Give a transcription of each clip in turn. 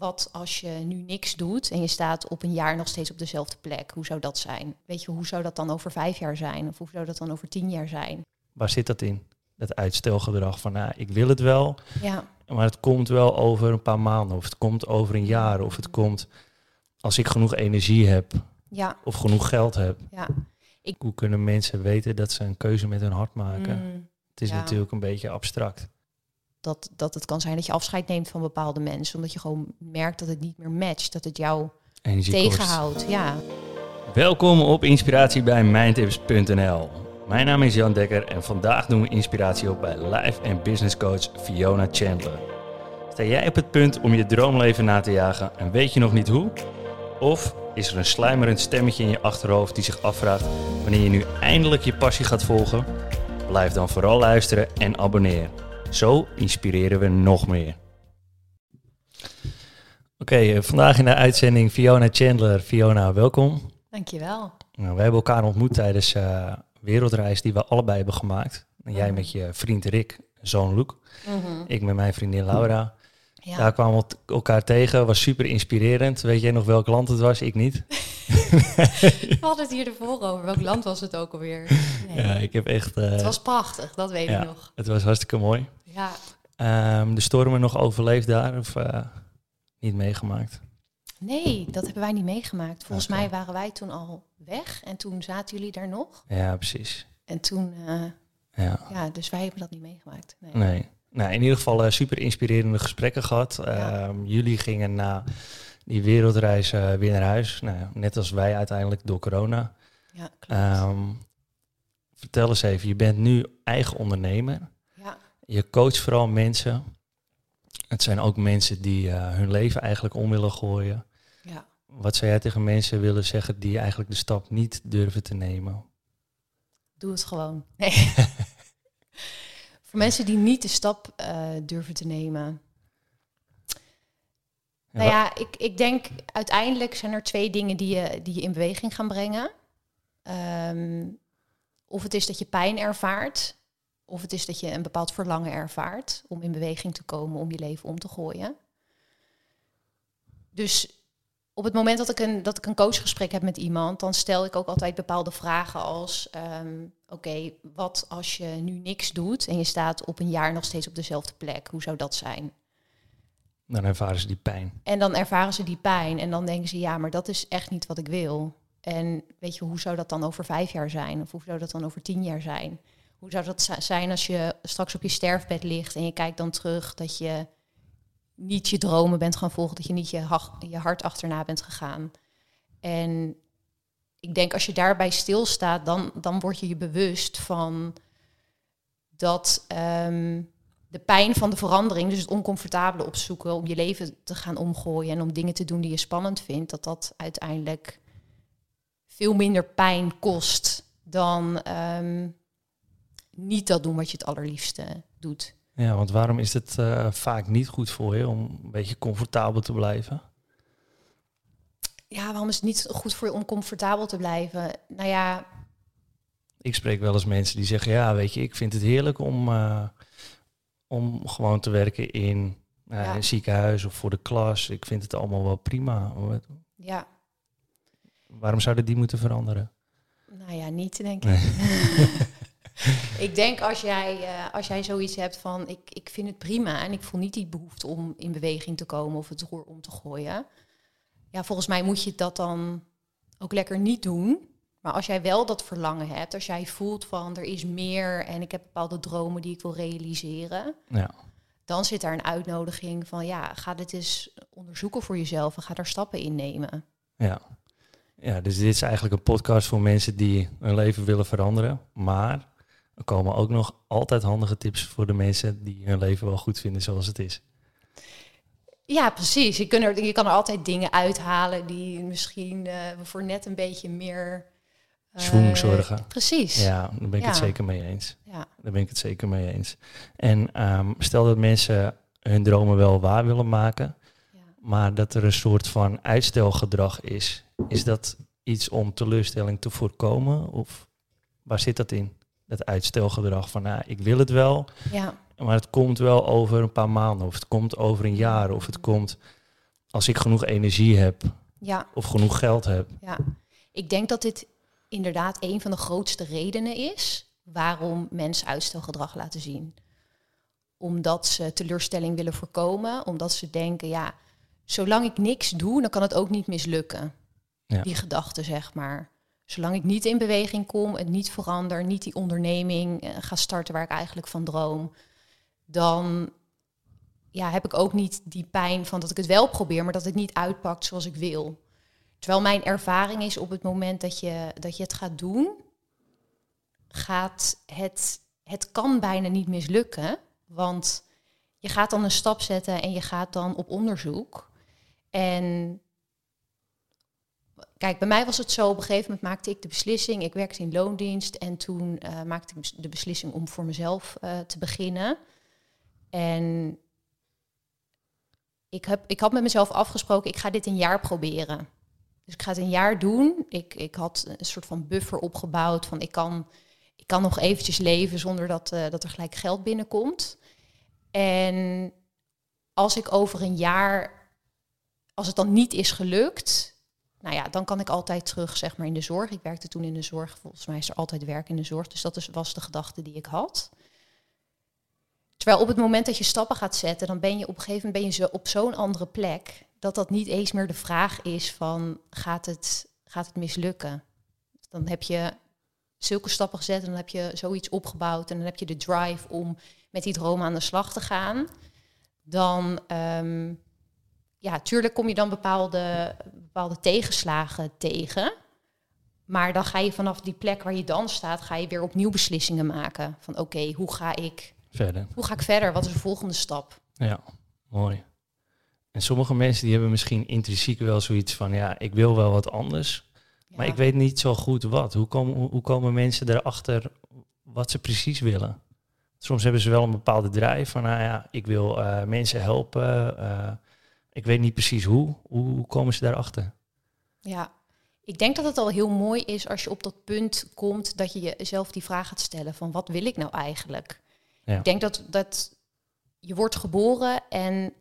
wat als je nu niks doet en je staat op een jaar nog steeds op dezelfde plek? Hoe zou dat zijn? Weet je, hoe zou dat dan over vijf jaar zijn? Of hoe zou dat dan over tien jaar zijn? Waar zit dat in? Dat uitstelgedrag van, nou, ik wil het wel, Ja, maar het komt wel over een paar maanden, of het komt over een jaar, of het komt als ik genoeg energie heb, ja, of genoeg geld heb. ja. Hoe kunnen mensen weten dat ze een keuze met hun hart maken? Mm, Het is ja. natuurlijk een beetje abstract. Dat, dat het kan zijn dat je afscheid neemt van bepaalde mensen, omdat je gewoon merkt dat het niet meer matcht, dat het jou Energie kost. tegenhoudt. Ja. Welkom op Inspiratie bij Mindtips.nl. Mijn naam is Jan Dekker en vandaag doen we inspiratie op bij life en business coach Fiona Chandler. Sta jij op het punt om je droomleven na te jagen en weet je nog niet hoe? Of is er een sluimerend stemmetje in je achterhoofd die zich afvraagt wanneer je nu eindelijk je passie gaat volgen? Blijf dan vooral luisteren en abonneer. Zo inspireren we nog meer. Oké, eh, vandaag in de uitzending Fiona Chandler. Fiona, welkom. Dankjewel. Nou, we hebben elkaar ontmoet tijdens eh wereldreis die we allebei hebben gemaakt. En jij Mhm. met je vriend Rick, zoon Luc. Ik met mijn vriendin Laura. Ja. Daar kwamen we elk- elkaar tegen. Was super inspirerend. Weet jij nog welk land het was? Ik niet. We hadden het hier ervoor over. Welk land was het ook alweer? Nee. Ja, ik heb echt... eh, Het was prachtig, dat weet ja. ik nog. het was hartstikke mooi. Ja. Ehm, de stormen nog overleefd daar of eh, niet meegemaakt? Nee, dat hebben wij niet meegemaakt. Volgens mij waren wij toen al weg en toen zaten jullie daar nog. Ja, precies. En toen, eh, Ja. ja, dus wij hebben dat niet meegemaakt. Nee. Nee. Nou, in ieder geval eh, super inspirerende gesprekken gehad. Ja. Ehm, jullie gingen na die wereldreis weer naar huis. Nou, ja, net als wij uiteindelijk door corona. Ja, klopt. Ehm, vertel eens even, je bent nu eigen ondernemer. Je coacht vooral mensen. Het zijn ook mensen die eh, hun leven eigenlijk om willen gooien. ja. Wat zou jij tegen mensen willen zeggen die eigenlijk de stap niet durven te nemen? Doe het gewoon. Nee. Voor mensen die niet de stap eh, durven te nemen. Nou ja, ik, ik denk uiteindelijk zijn er twee dingen die je, die je in beweging gaan brengen. Ehm, of het is dat je pijn ervaart, of het is dat je een bepaald verlangen ervaart om in beweging te komen, om je leven om te gooien. Dus op het moment dat ik een, dat ik een coachgesprek heb met iemand, dan stel ik ook altijd bepaalde vragen als: ehm, Oké, wat als je nu niks doet en je staat op een jaar nog steeds op dezelfde plek? Hoe zou dat zijn? Dan ervaren ze die pijn. En dan ervaren ze die pijn en dan denken ze, ja, maar dat is echt niet wat ik wil. En weet je, hoe zou dat dan over vijf jaar zijn? Of hoe zou dat dan over tien jaar zijn? Hoe zou dat zi- zijn als je straks op je sterfbed ligt en je kijkt dan terug dat je niet je dromen bent gaan volgen, dat je niet je, je hart achterna bent gegaan? En ik denk als je daarbij stilstaat, dan, dan word je je bewust van dat ehm, de pijn van de verandering, dus het oncomfortabele opzoeken om je leven te gaan omgooien en om dingen te doen die je spannend vindt, dat dat uiteindelijk veel minder pijn kost dan ehm, niet dat doen wat je het allerliefste doet. Ja, want waarom is het eh, vaak niet goed voor je om een beetje comfortabel te blijven? Ja, waarom is het niet goed voor je om comfortabel te blijven? Nou ja, Ik spreek wel eens mensen die zeggen, ja, weet je, ik vind het heerlijk om, eh, om gewoon te werken in eh, Ja. een ziekenhuis of voor de klas. Ik vind het allemaal wel prima. Ja, Waarom zouden die moeten veranderen? nou ja, niet denk ik. Nee. ik denk als jij, eh, als jij zoiets hebt van ik, ik vind het prima en ik voel niet die behoefte om in beweging te komen of het roer om te gooien. Ja, volgens mij moet je dat dan ook lekker niet doen. Maar als jij wel dat verlangen hebt, als jij voelt van er is meer en ik heb bepaalde dromen die ik wil realiseren, Ja. dan zit daar een uitnodiging van ja, ga dit eens onderzoeken voor jezelf en ga daar stappen in nemen. Ja. ja, dus dit is eigenlijk een podcast voor mensen die hun leven willen veranderen. Maar er komen ook nog altijd handige tips voor de mensen die hun leven wel goed vinden zoals het is. Ja, precies. Je, kan er, je kan er altijd dingen uithalen die misschien eh, voor net een beetje meer... Schwung zorgen. Precies. Ja, daar ben ik het zeker mee eens. Ja. Daar ben ik het zeker mee eens. En ehm, stel dat mensen hun dromen wel waar willen maken, Ja. maar dat er een soort van uitstelgedrag is. Is dat iets om teleurstelling te voorkomen? Of waar zit dat in? Dat uitstelgedrag van, nou, ik wil het wel, ja. maar het komt wel over een paar maanden, of het komt over een jaar, of het komt als ik genoeg energie heb Ja, of genoeg geld heb. ja. Ik denk dat dit inderdaad een van de grootste redenen is waarom mensen uitstelgedrag laten zien. Omdat ze teleurstelling willen voorkomen, omdat ze denken, ja, zolang ik niks doe, dan kan het ook niet mislukken. Ja. Die gedachte, zeg maar. Zolang ik niet in beweging kom, het niet verander, niet die onderneming eh, ga starten waar ik eigenlijk van droom, dan ja, heb ik ook niet die pijn van dat ik het wel probeer, maar dat het niet uitpakt zoals ik wil. Terwijl mijn ervaring is op het moment dat je, dat je het gaat doen, gaat het, het kan bijna niet mislukken. Want je gaat dan een stap zetten en je gaat dan op onderzoek. En kijk, bij mij was het zo, op een gegeven moment maakte ik de beslissing. Ik werkte in loondienst en toen eh, maakte ik de beslissing om voor mezelf eh, te beginnen. En ik, heb, ik had met mezelf afgesproken, ik ga dit een jaar proberen. Dus ik ga het een jaar doen. Ik, ik had een soort van buffer opgebouwd van ik kan, ik kan nog eventjes leven zonder dat, eh, dat er gelijk geld binnenkomt. En als ik over een jaar, als het dan niet is gelukt, nou ja, dan kan ik altijd terug zeg maar in de zorg. Ik werkte toen in de zorg. Volgens mij is er altijd werk in de zorg. Dus dat is, was de gedachte die ik had. Terwijl op het moment dat je stappen gaat zetten, dan ben je op een gegeven moment ben je op zo'n andere plek dat dat niet eens meer de vraag is van gaat het, gaat het mislukken? Dan heb je zulke stappen gezet en dan heb je zoiets opgebouwd en dan heb je de drive om met die droom aan de slag te gaan. Dan, ehm, ja, tuurlijk kom je dan bepaalde, bepaalde tegenslagen tegen. Maar dan ga je vanaf die plek waar je dan staat, ga je weer opnieuw beslissingen maken. Van oké, hoe ga ik Verder. hoe ga ik verder? Wat is de volgende stap? Ja, mooi. En sommige mensen die hebben misschien intrinsiek wel zoiets van, ja, ik wil wel wat anders, maar ik weet niet zo goed wat. Hoe komen, hoe, hoe komen mensen erachter wat ze precies willen? Soms hebben ze wel een bepaalde drijf van, nou ja, ik wil eh, mensen helpen. eh, ik weet niet precies hoe. hoe. Komen ze daarachter? Ja, ik denk dat het al heel mooi is als je op dat punt komt dat je jezelf die vraag gaat stellen van wat wil ik nou eigenlijk? Ja. Ik denk dat, dat je wordt geboren en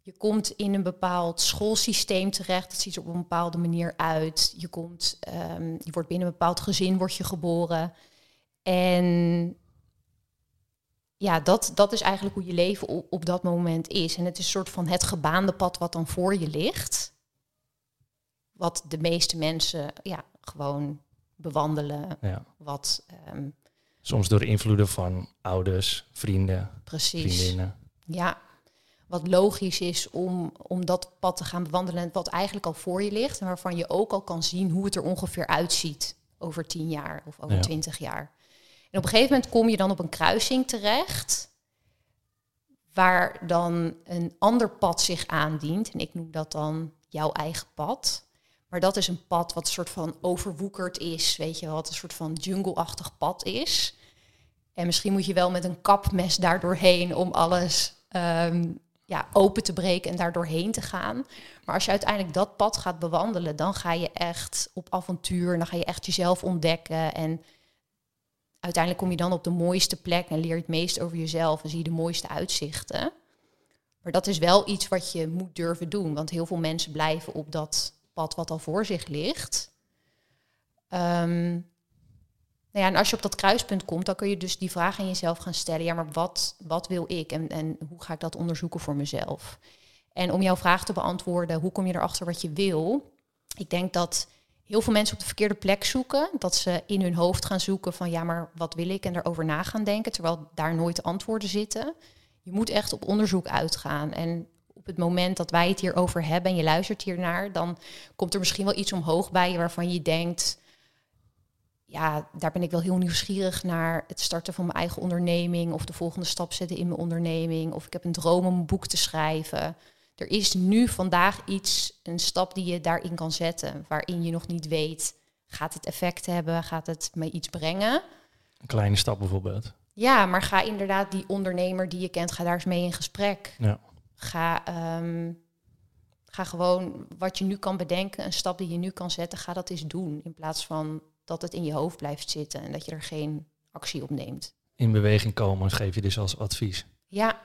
je komt in een bepaald schoolsysteem terecht. Dat ziet er op een bepaalde manier uit. Je, komt, ehm, je wordt binnen een bepaald gezin word je geboren. En ja, dat, dat is eigenlijk hoe je leven op, op dat moment is. En het is een soort van het gebaande pad wat dan voor je ligt. Wat de meeste mensen ja, gewoon bewandelen. Ja. Wat ehm, Soms door invloeden van ouders, vrienden, precies. vriendinnen. Ja, wat logisch is om, om dat pad te gaan bewandelen. en Wat eigenlijk al voor je ligt. En waarvan je ook al kan zien hoe het er ongeveer uitziet over tien jaar of over Ja. twintig jaar. En op een gegeven moment kom je dan op een kruising terecht. Waar dan een ander pad zich aandient. En ik noem dat dan jouw eigen pad. Maar dat is een pad wat een soort van overwoekerd is. Weet je wel, wat een soort van jungle-achtig pad is. En misschien moet je wel met een kapmes daar doorheen om alles ehm, ja, open te breken en daar doorheen te gaan. Maar als je uiteindelijk dat pad gaat bewandelen, dan ga je echt op avontuur. Dan ga je echt jezelf ontdekken. En uiteindelijk kom je dan op de mooiste plek en leer je het meest over jezelf en zie je de mooiste uitzichten. Maar dat is wel iets wat je moet durven doen. Want heel veel mensen blijven op dat pad wat al voor zich ligt. Ehm, nou ja, en als je op dat kruispunt komt, dan kun je dus die vraag aan jezelf gaan stellen. Ja, maar wat, wat wil ik en, en hoe ga ik dat onderzoeken voor mezelf? En om jouw vraag te beantwoorden, hoe kom je erachter wat je wil? Ik denk dat heel veel mensen op de verkeerde plek zoeken. Dat ze in hun hoofd gaan zoeken van ja, maar wat wil ik? En daarover na gaan denken, terwijl daar nooit de antwoorden zitten. Je moet echt op onderzoek uitgaan. En op het moment dat wij het hierover hebben en je luistert hiernaar, dan komt er misschien wel iets omhoog bij je waarvan je denkt ja, daar ben ik wel heel nieuwsgierig naar. Het starten van mijn eigen onderneming of de volgende stap zetten in mijn onderneming. Of ik heb een droom om een boek te schrijven. Er is nu vandaag iets, een stap die je daarin kan zetten, waarin je nog niet weet, gaat het effect hebben, gaat het me iets brengen? Een kleine stap bijvoorbeeld. Ja, maar ga inderdaad die ondernemer die je kent, ga daar eens mee in gesprek. Ja. Ga, ehm, ga gewoon wat je nu kan bedenken, een stap die je nu kan zetten, ga dat eens doen. In plaats van dat het in je hoofd blijft zitten en dat je er geen actie op neemt. In beweging komen geef je dus als advies. Ja,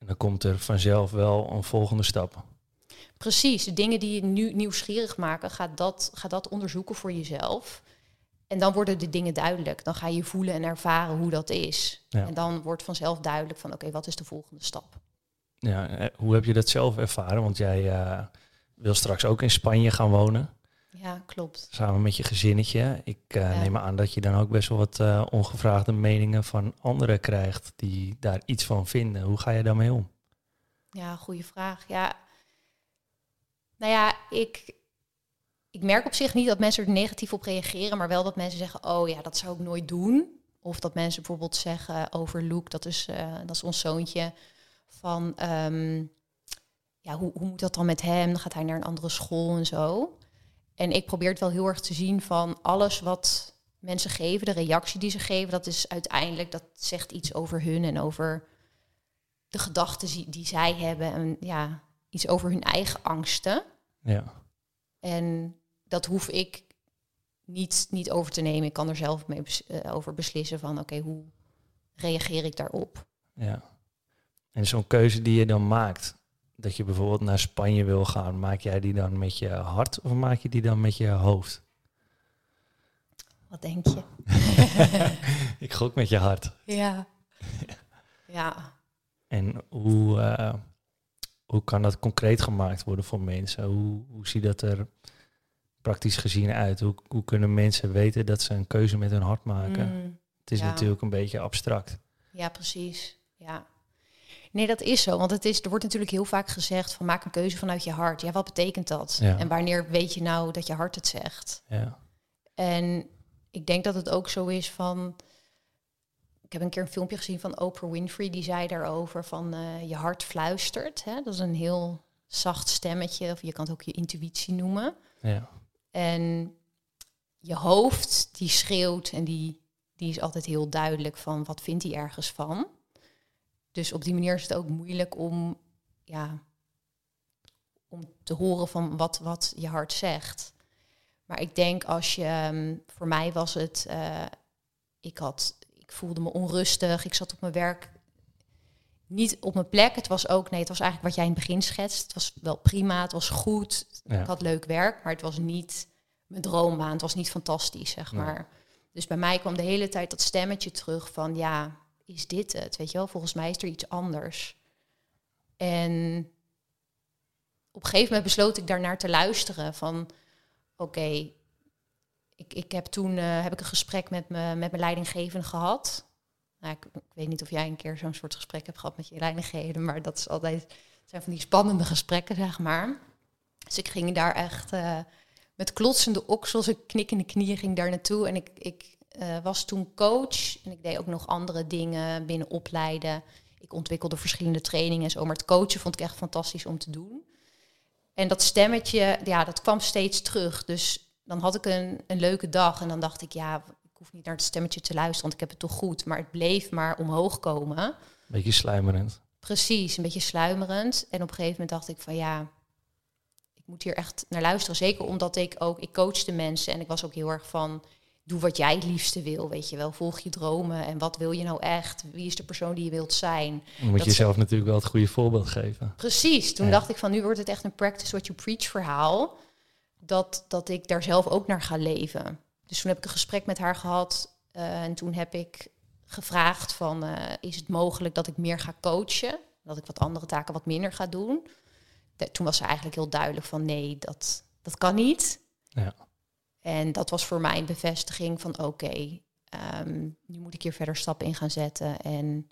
En dan komt er vanzelf wel een volgende stap. Precies, de dingen die je nu nieuwsgierig maken, ga dat, ga dat onderzoeken voor jezelf. En dan worden de dingen duidelijk. Dan ga je voelen en ervaren hoe dat is. Ja. En dan wordt vanzelf duidelijk van oké, wat is de volgende stap? Ja, eh, hoe heb je dat zelf ervaren? Want jij eh, wil straks ook in Spanje gaan wonen. Ja, klopt. Samen met je gezinnetje. Ik Ja. neem aan dat je dan ook best wel wat eh, ongevraagde meningen van anderen krijgt die daar iets van vinden. Hoe ga je daarmee om? Ja, goede vraag. Ja. Nou ja, ik, ik merk op zich niet dat mensen er negatief op reageren, maar wel dat mensen zeggen, oh ja, dat zou ik nooit doen. Of dat mensen bijvoorbeeld zeggen over Luke, dat is, eh, dat is ons zoontje, van ehm, ja, hoe, hoe moet dat dan met hem? Dan gaat hij naar een andere school en zo. En ik probeer het wel heel erg te zien van alles wat mensen geven, de reactie die ze geven, dat is uiteindelijk, dat zegt iets over hun en over de gedachten die, zij hebben en ja, iets over hun eigen angsten. Ja, En dat hoef ik niet, niet over te nemen. Ik kan er zelf mee bes- eh, over beslissen van oké, hoe reageer ik daarop? ja. En zo'n keuze die je dan maakt, dat je bijvoorbeeld naar Spanje wil gaan, maak jij die dan met je hart of maak je die dan met je hoofd? Wat denk je? Ik gok met je hart. Ja. Ja. En hoe, eh, hoe kan dat concreet gemaakt worden voor mensen? Hoe, hoe ziet dat er praktisch gezien uit? Hoe, hoe kunnen mensen weten dat ze een keuze met hun hart maken? Mm, Het is ja. natuurlijk een beetje abstract. ja, precies. Ja. Nee, dat is zo. Want het is, er wordt natuurlijk heel vaak gezegd van maak een keuze vanuit je hart. Ja, wat betekent dat? Ja. En wanneer weet je nou dat je hart het zegt? Ja, En ik denk dat het ook zo is van. Ik heb een keer een filmpje gezien van Oprah Winfrey, die zei daarover van eh, je hart fluistert. Hè? Dat is een heel zacht stemmetje, of je kan het ook je intuïtie noemen. ja, En je hoofd, die schreeuwt en die, die is altijd heel duidelijk van wat vindt hij ergens van. Dus op die manier is het ook moeilijk om, ja, om te horen van wat, wat je hart zegt. Maar ik denk als je, ehm, voor mij was het, eh, ik, had, ik voelde me onrustig, ik zat op mijn werk niet op mijn plek. Het was ook, nee, het was eigenlijk wat jij in het begin schetst. Het was wel prima, het was goed, Ja. ik had leuk werk, maar het was niet mijn droombaan. Het was niet fantastisch, zeg Nee. maar. Dus bij mij kwam de hele tijd dat stemmetje terug van, ja, is dit het? Weet je wel, volgens mij is er iets anders. En op een gegeven moment besloot ik daarnaar te luisteren van, oké, ik, ik heb toen eh, heb ik een gesprek met, me, met mijn leidinggevende gehad. Nou, ik, weet niet of jij een keer zo'n soort gesprek hebt gehad met je leidinggevende, maar dat is altijd, zijn van die spannende gesprekken, zeg maar. Dus ik ging daar echt eh, met klotsende oksels, en knikkende knieën ging daar naartoe. En ik, ik eh, was toen coach en ik deed ook nog andere dingen binnen opleiden. Ik ontwikkelde verschillende trainingen en zo. Maar het coachen vond ik echt fantastisch om te doen. En dat stemmetje, ja, dat kwam steeds terug. Dus dan had ik een, een leuke dag en dan dacht ik, ja, ik hoef niet naar het stemmetje te luisteren, want ik heb het toch goed. Maar het bleef maar omhoog komen. beetje sluimerend. Precies, een beetje sluimerend. En op een gegeven moment dacht ik van ja, ik moet hier echt naar luisteren. Zeker omdat ik ook, ik coachte mensen en ik was ook heel erg van, doe wat jij het liefste wil, weet je wel. Volg je dromen en wat wil je nou echt? Wie is de persoon die je wilt zijn? Dan moet Dat je ze- zelf natuurlijk wel het goede voorbeeld geven. Precies, toen Ja. dacht ik van nu wordt het echt een practice what you preach verhaal. Dat, dat ik daar zelf ook naar ga leven. Dus toen heb ik een gesprek met haar gehad. eh, en toen heb ik gevraagd van eh, is het mogelijk dat ik meer ga coachen? Dat ik wat andere taken wat minder ga doen. De- toen was ze eigenlijk heel duidelijk van nee, dat, dat kan niet. Ja. En dat was voor mij een bevestiging van oké, ehm, nu moet ik hier verder stappen in gaan zetten en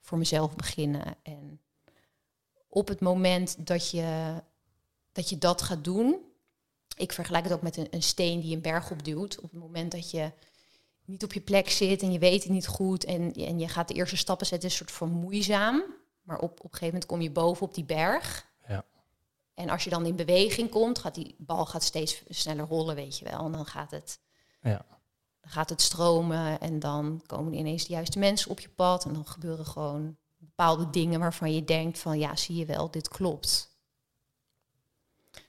voor mezelf beginnen. En op het moment dat je dat, je dat gaat doen, ik vergelijk het ook met een, een steen die een berg opduwt. Op het moment dat je niet op je plek zit en je weet het niet goed en, en je gaat de eerste stappen zetten, is een soort van moeizaam. Maar op, op een gegeven moment kom je boven op die berg. En als je dan in beweging komt, gaat die bal gaat steeds sneller rollen, weet je wel. En dan gaat het, Ja. dan gaat het stromen en dan komen er ineens de juiste mensen op je pad. En dan gebeuren gewoon bepaalde dingen waarvan je denkt van ja, zie je wel, dit klopt.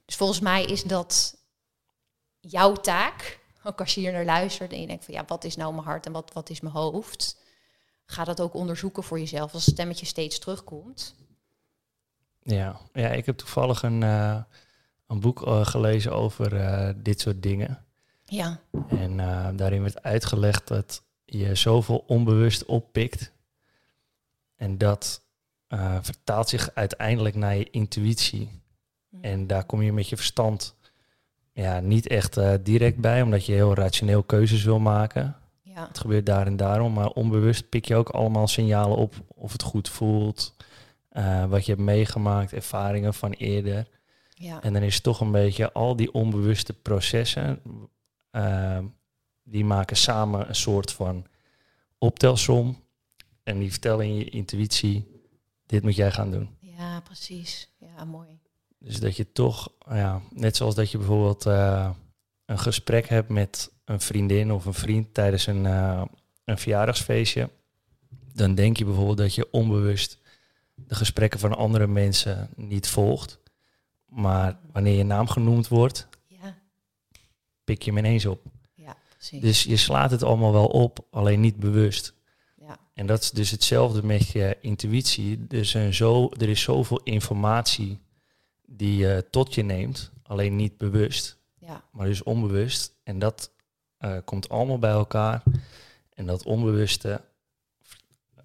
Dus volgens mij is dat jouw taak. Ook als je hier naar luistert en je denkt van ja, wat is nou mijn hart en wat, wat is mijn hoofd? ga dat ook onderzoeken voor jezelf als het stemmetje steeds terugkomt. Ja, ja ik heb toevallig een, eh, een boek eh, gelezen over eh, dit soort dingen. Ja, En daarin werd uitgelegd dat je zoveel onbewust oppikt. En dat vertaalt zich uiteindelijk naar je intuïtie. En daar kom je met je verstand ja, niet echt direct bij, omdat je heel rationeel keuzes wil maken. ja, Het gebeurt daar en daarom, maar onbewust pik je ook allemaal signalen op of het goed voelt, eh, wat je hebt meegemaakt, ervaringen van eerder. ja. En dan is het toch een beetje al die onbewuste processen, eh, die maken samen een soort van optelsom. En die vertellen in je intuïtie, dit moet jij gaan doen. Ja, precies. Ja, mooi. Dus dat je toch, ja, net zoals dat je bijvoorbeeld eh, een gesprek hebt met een vriendin of een vriend tijdens een, een verjaardagsfeestje, dan denk je bijvoorbeeld dat je onbewust de gesprekken van andere mensen niet volgt. Maar wanneer je naam genoemd wordt, Ja, pik je hem ineens op. ja, precies. Dus je slaat het allemaal wel op, alleen niet bewust. ja, En dat is dus hetzelfde met je intuïtie. Er, zijn zo, er is zoveel informatie die je tot je neemt, alleen niet bewust, ja, maar dus onbewust. En dat eh, komt allemaal bij elkaar. En dat onbewuste,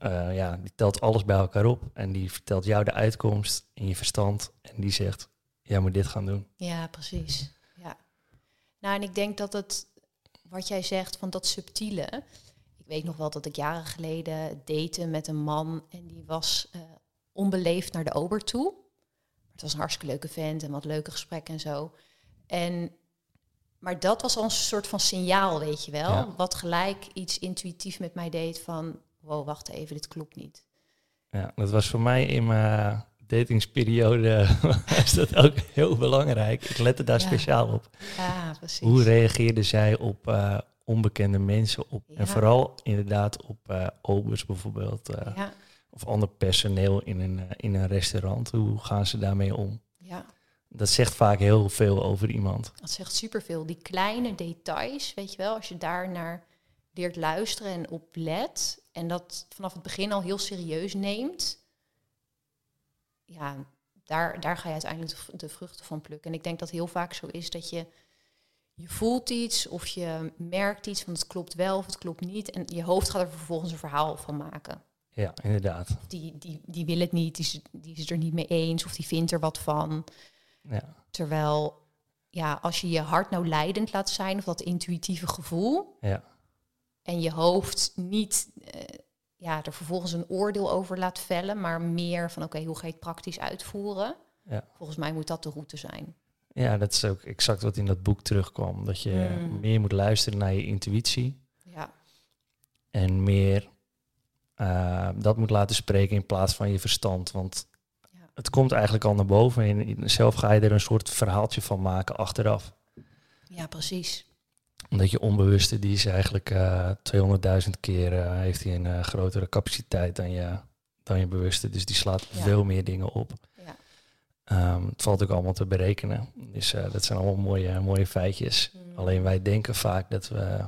eh, ja, die telt alles bij elkaar op. En die vertelt jou de uitkomst in je verstand. En die zegt, jij moet dit gaan doen. ja, precies. Ja. Nou, en ik denk dat het, wat jij zegt van dat subtiele. Ik weet nog wel dat ik jaren geleden date met een man en die was eh, onbeleefd naar de ober toe. Het was een hartstikke leuke vent en wat leuke gesprekken en zo. En, maar dat was al een soort van signaal, weet je wel. Ja. Wat gelijk iets intuïtief met mij deed van... wow, wacht even, dit klopt niet. Ja, dat was voor mij in mijn datingsperiode is dat ook heel belangrijk. Ik lette daar Ja. speciaal op. Ja, precies. Hoe reageerde zij op eh, onbekende mensen? Op, Ja. En vooral inderdaad op eh obers bijvoorbeeld. eh, ja, Of ander personeel in een, in een restaurant. Hoe gaan ze daarmee om? ja, Dat zegt vaak heel veel over iemand. dat zegt superveel. Die kleine details, weet je wel, als je daar naar leert luisteren en op let... en dat vanaf het begin al heel serieus neemt... ja, daar, daar ga je uiteindelijk de, vruchten van plukken. En ik denk dat heel vaak zo is dat je... Je voelt iets of je merkt iets van het klopt wel of het klopt niet. En je hoofd gaat er vervolgens een verhaal van maken. Ja, inderdaad. Die, die, die wil het niet, die is, die is het er niet mee eens of die vindt er wat van. Ja, Terwijl, ja, als je je hart nou leidend laat zijn, of dat intuïtieve gevoel, ja, en je hoofd niet eh, ja, er vervolgens een oordeel over laat vellen, maar meer van, oké, hoe ga je het praktisch uitvoeren? Ja. Volgens mij moet dat de route zijn. ja, dat is ook exact wat in dat boek terugkwam. Dat je Mm. meer moet luisteren naar je intuïtie. Ja, En meer eh, dat moet laten spreken in plaats van je verstand. Want Ja. het komt eigenlijk al naar boven. En zelf ga je er een soort verhaaltje van maken achteraf. ja precies. Omdat je onbewuste, die is eigenlijk eh 200.000 keer eh, heeft hij een eh, grotere capaciteit dan je, dan je bewuste. Dus die slaat Ja. veel meer dingen op. Ja. Ehm, het valt ook allemaal te berekenen. Dus eh, dat zijn allemaal mooie, mooie feitjes. Mm. Alleen wij denken vaak dat we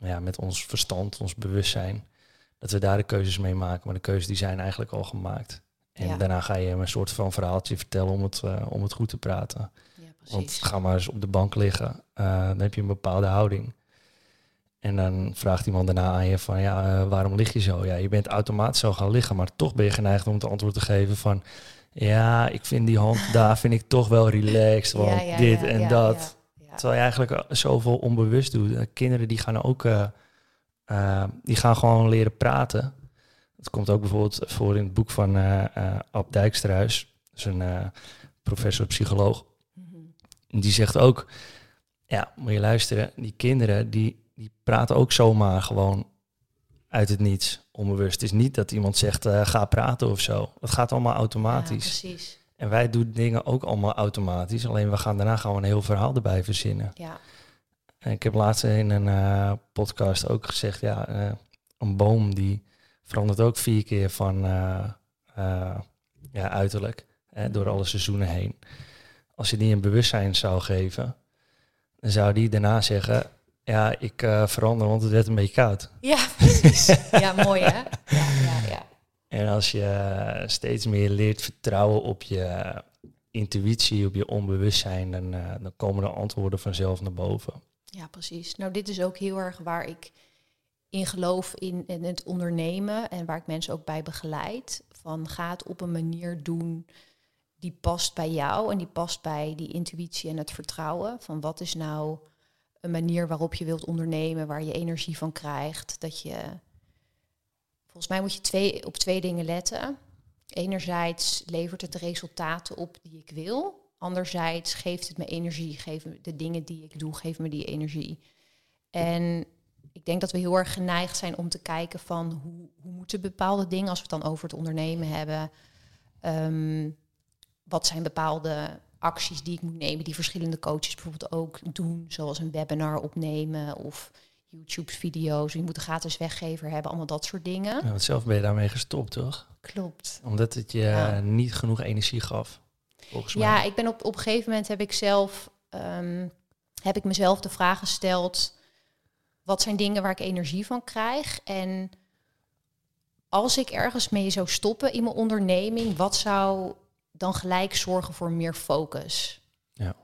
ja, met ons verstand, ons bewustzijn, dat we daar de keuzes mee maken. Maar de keuzes die zijn eigenlijk al gemaakt. En Ja. daarna ga je hem een soort van verhaaltje vertellen om het, eh, om het goed te praten. Ja, Want ga maar eens op de bank liggen, eh, dan heb je een bepaalde houding. En dan vraagt iemand daarna aan je van, ja, eh, waarom lig je zo? Ja, je bent automatisch zo gaan liggen, maar toch ben je geneigd om het antwoord te geven van, ja, ik vind die hand daar vind ik toch wel relaxed, want Ja, ja, dit ja, en dat. Terwijl je eigenlijk eh, zoveel onbewust doet. Kinderen die gaan ook, die gaan gewoon leren praten. Dat komt ook bijvoorbeeld voor in het boek van eh, Ab Dijksterhuis. Dat is een professor psycholoog. Mhm. Die zegt ook, ja, moet je luisteren, die kinderen die, die praten ook zomaar gewoon uit het niets, onbewust. Het is niet dat iemand zegt, eh, ga praten of zo. Dat gaat allemaal Ja, automatisch. precies. en wij doen dingen ook allemaal automatisch. Alleen we gaan daarna gewoon een heel verhaal erbij verzinnen. Ja, En ik heb laatst in een eh, podcast ook gezegd, ja, eh, een boom die verandert ook vier keer van ja, uiterlijk, hè, door alle seizoenen heen. Als je die een bewustzijn zou geven, dan zou die daarna zeggen, Ja, ik uh, verander, want het werd een beetje koud. Ja, precies. ja, mooi hè? Ja, ja, ja. En als je steeds meer leert vertrouwen op je intuïtie, op je onbewustzijn, dan, uh, dan komen de antwoorden vanzelf naar boven. Ja, precies. Nou, dit is ook heel erg waar ik in geloof in, in het ondernemen en waar ik mensen ook bij begeleid. Van ga het op een manier doen die past bij jou en die past bij die intuïtie en het vertrouwen. Van wat is nou een manier waarop je wilt ondernemen, waar je energie van krijgt. Dat je. Volgens mij moet je twee, op twee dingen letten. Enerzijds levert het de resultaten op die ik wil. Anderzijds geeft het me energie, geven de dingen die ik doe, geven me die energie. En ik denk dat we heel erg geneigd zijn om te kijken van hoe, hoe moeten bepaalde dingen, als we het dan over het ondernemen hebben, wat zijn bepaalde acties die ik moet nemen, die verschillende coaches bijvoorbeeld ook doen, zoals een webinar opnemen of YouTube-video's. Je moet een gratis weggever hebben, allemaal dat soort dingen. Ja, want zelf ben je daarmee gestopt, toch? Klopt. Omdat het je niet genoeg energie gaf, volgens mij. Ja, ik ben op, op een gegeven moment heb ik zelf, um, heb ik mezelf de vraag gesteld, wat zijn dingen waar ik energie van krijg? En als ik ergens mee zou stoppen in mijn onderneming, wat zou dan gelijk zorgen voor meer focus. Ja.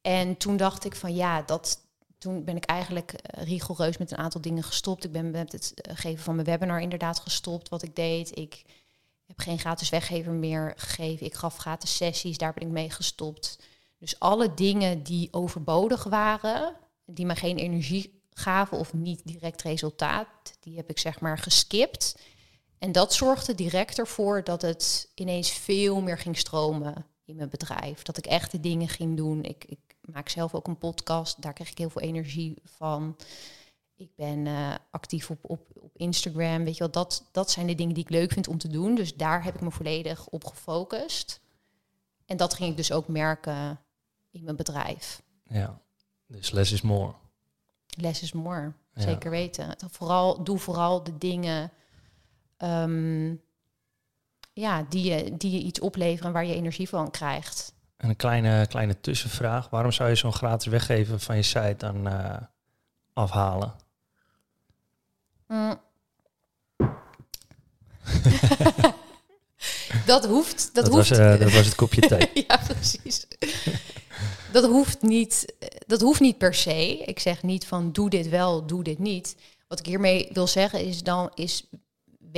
En toen dacht ik van ja, dat, toen ben ik eigenlijk uh, rigoureus met een aantal dingen gestopt. Ik ben met het eh, geven van mijn webinar inderdaad gestopt, wat ik deed. Ik heb geen gratis weggever meer gegeven. Ik gaf gratis sessies, daar ben ik mee gestopt. Dus alle dingen die overbodig waren, die me geen energie gaven of niet direct resultaat, die heb ik zeg maar geskipt. En dat zorgde direct ervoor dat het ineens veel meer ging stromen in mijn bedrijf. Dat ik echt de dingen ging doen. Ik, ik maak zelf ook een podcast, daar krijg ik heel veel energie van. Ik ben uh, actief op, op, op Instagram. Weet je wel, dat, dat zijn de dingen die ik leuk vind om te doen. Dus daar heb ik me volledig op gefocust. En dat ging ik dus ook merken in mijn bedrijf. Ja, dus less is more. Less is more, zeker weten. Vooral, doe vooral de dingen Ehm, ja, die, je, die je iets opleveren waar je energie van krijgt. En een kleine, kleine tussenvraag. Waarom zou je zo'n gratis weggeven van je site dan uh, afhalen? Mm. dat hoeft. Dat, dat hoeft. Was, uh, dat was het kopje thee. ja, precies. dat, hoeft niet, dat hoeft niet per se. Ik zeg niet van doe dit wel, doe dit niet. Wat ik hiermee wil zeggen is dan is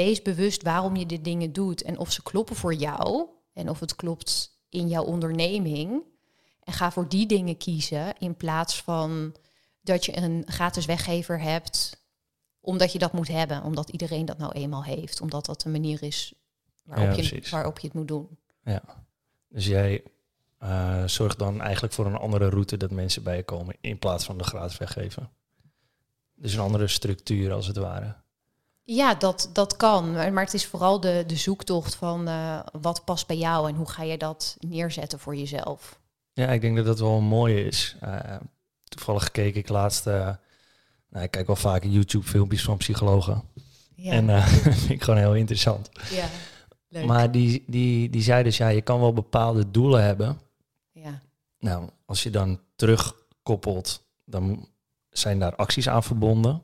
wees bewust waarom je de dingen doet en of ze kloppen voor jou en of het klopt in jouw onderneming. En ga voor die dingen kiezen in plaats van dat je een gratis weggever hebt omdat je dat moet hebben, omdat iedereen dat nou eenmaal heeft, omdat dat de manier is waarop, je, waarop je het moet doen. Ja, dus jij uh, zorgt dan eigenlijk voor een andere route dat mensen bij je komen in plaats van de gratis weggeven. Dus een andere structuur als het ware. Ja, dat, dat kan. Maar het is vooral de, de zoektocht van uh, wat past bij jou en hoe ga je dat neerzetten voor jezelf. Ja, ik denk dat dat wel een mooie is. Uh, toevallig keek ik laatst, uh, nou, ik kijk wel vaak YouTube-filmpjes van psychologen. Ja. En dat vind ik gewoon heel interessant. Ja, leuk. Maar die, die, die zei dus, ja, je kan wel bepaalde doelen hebben. Ja. Nou, als je dan terugkoppelt, dan zijn daar acties aan verbonden.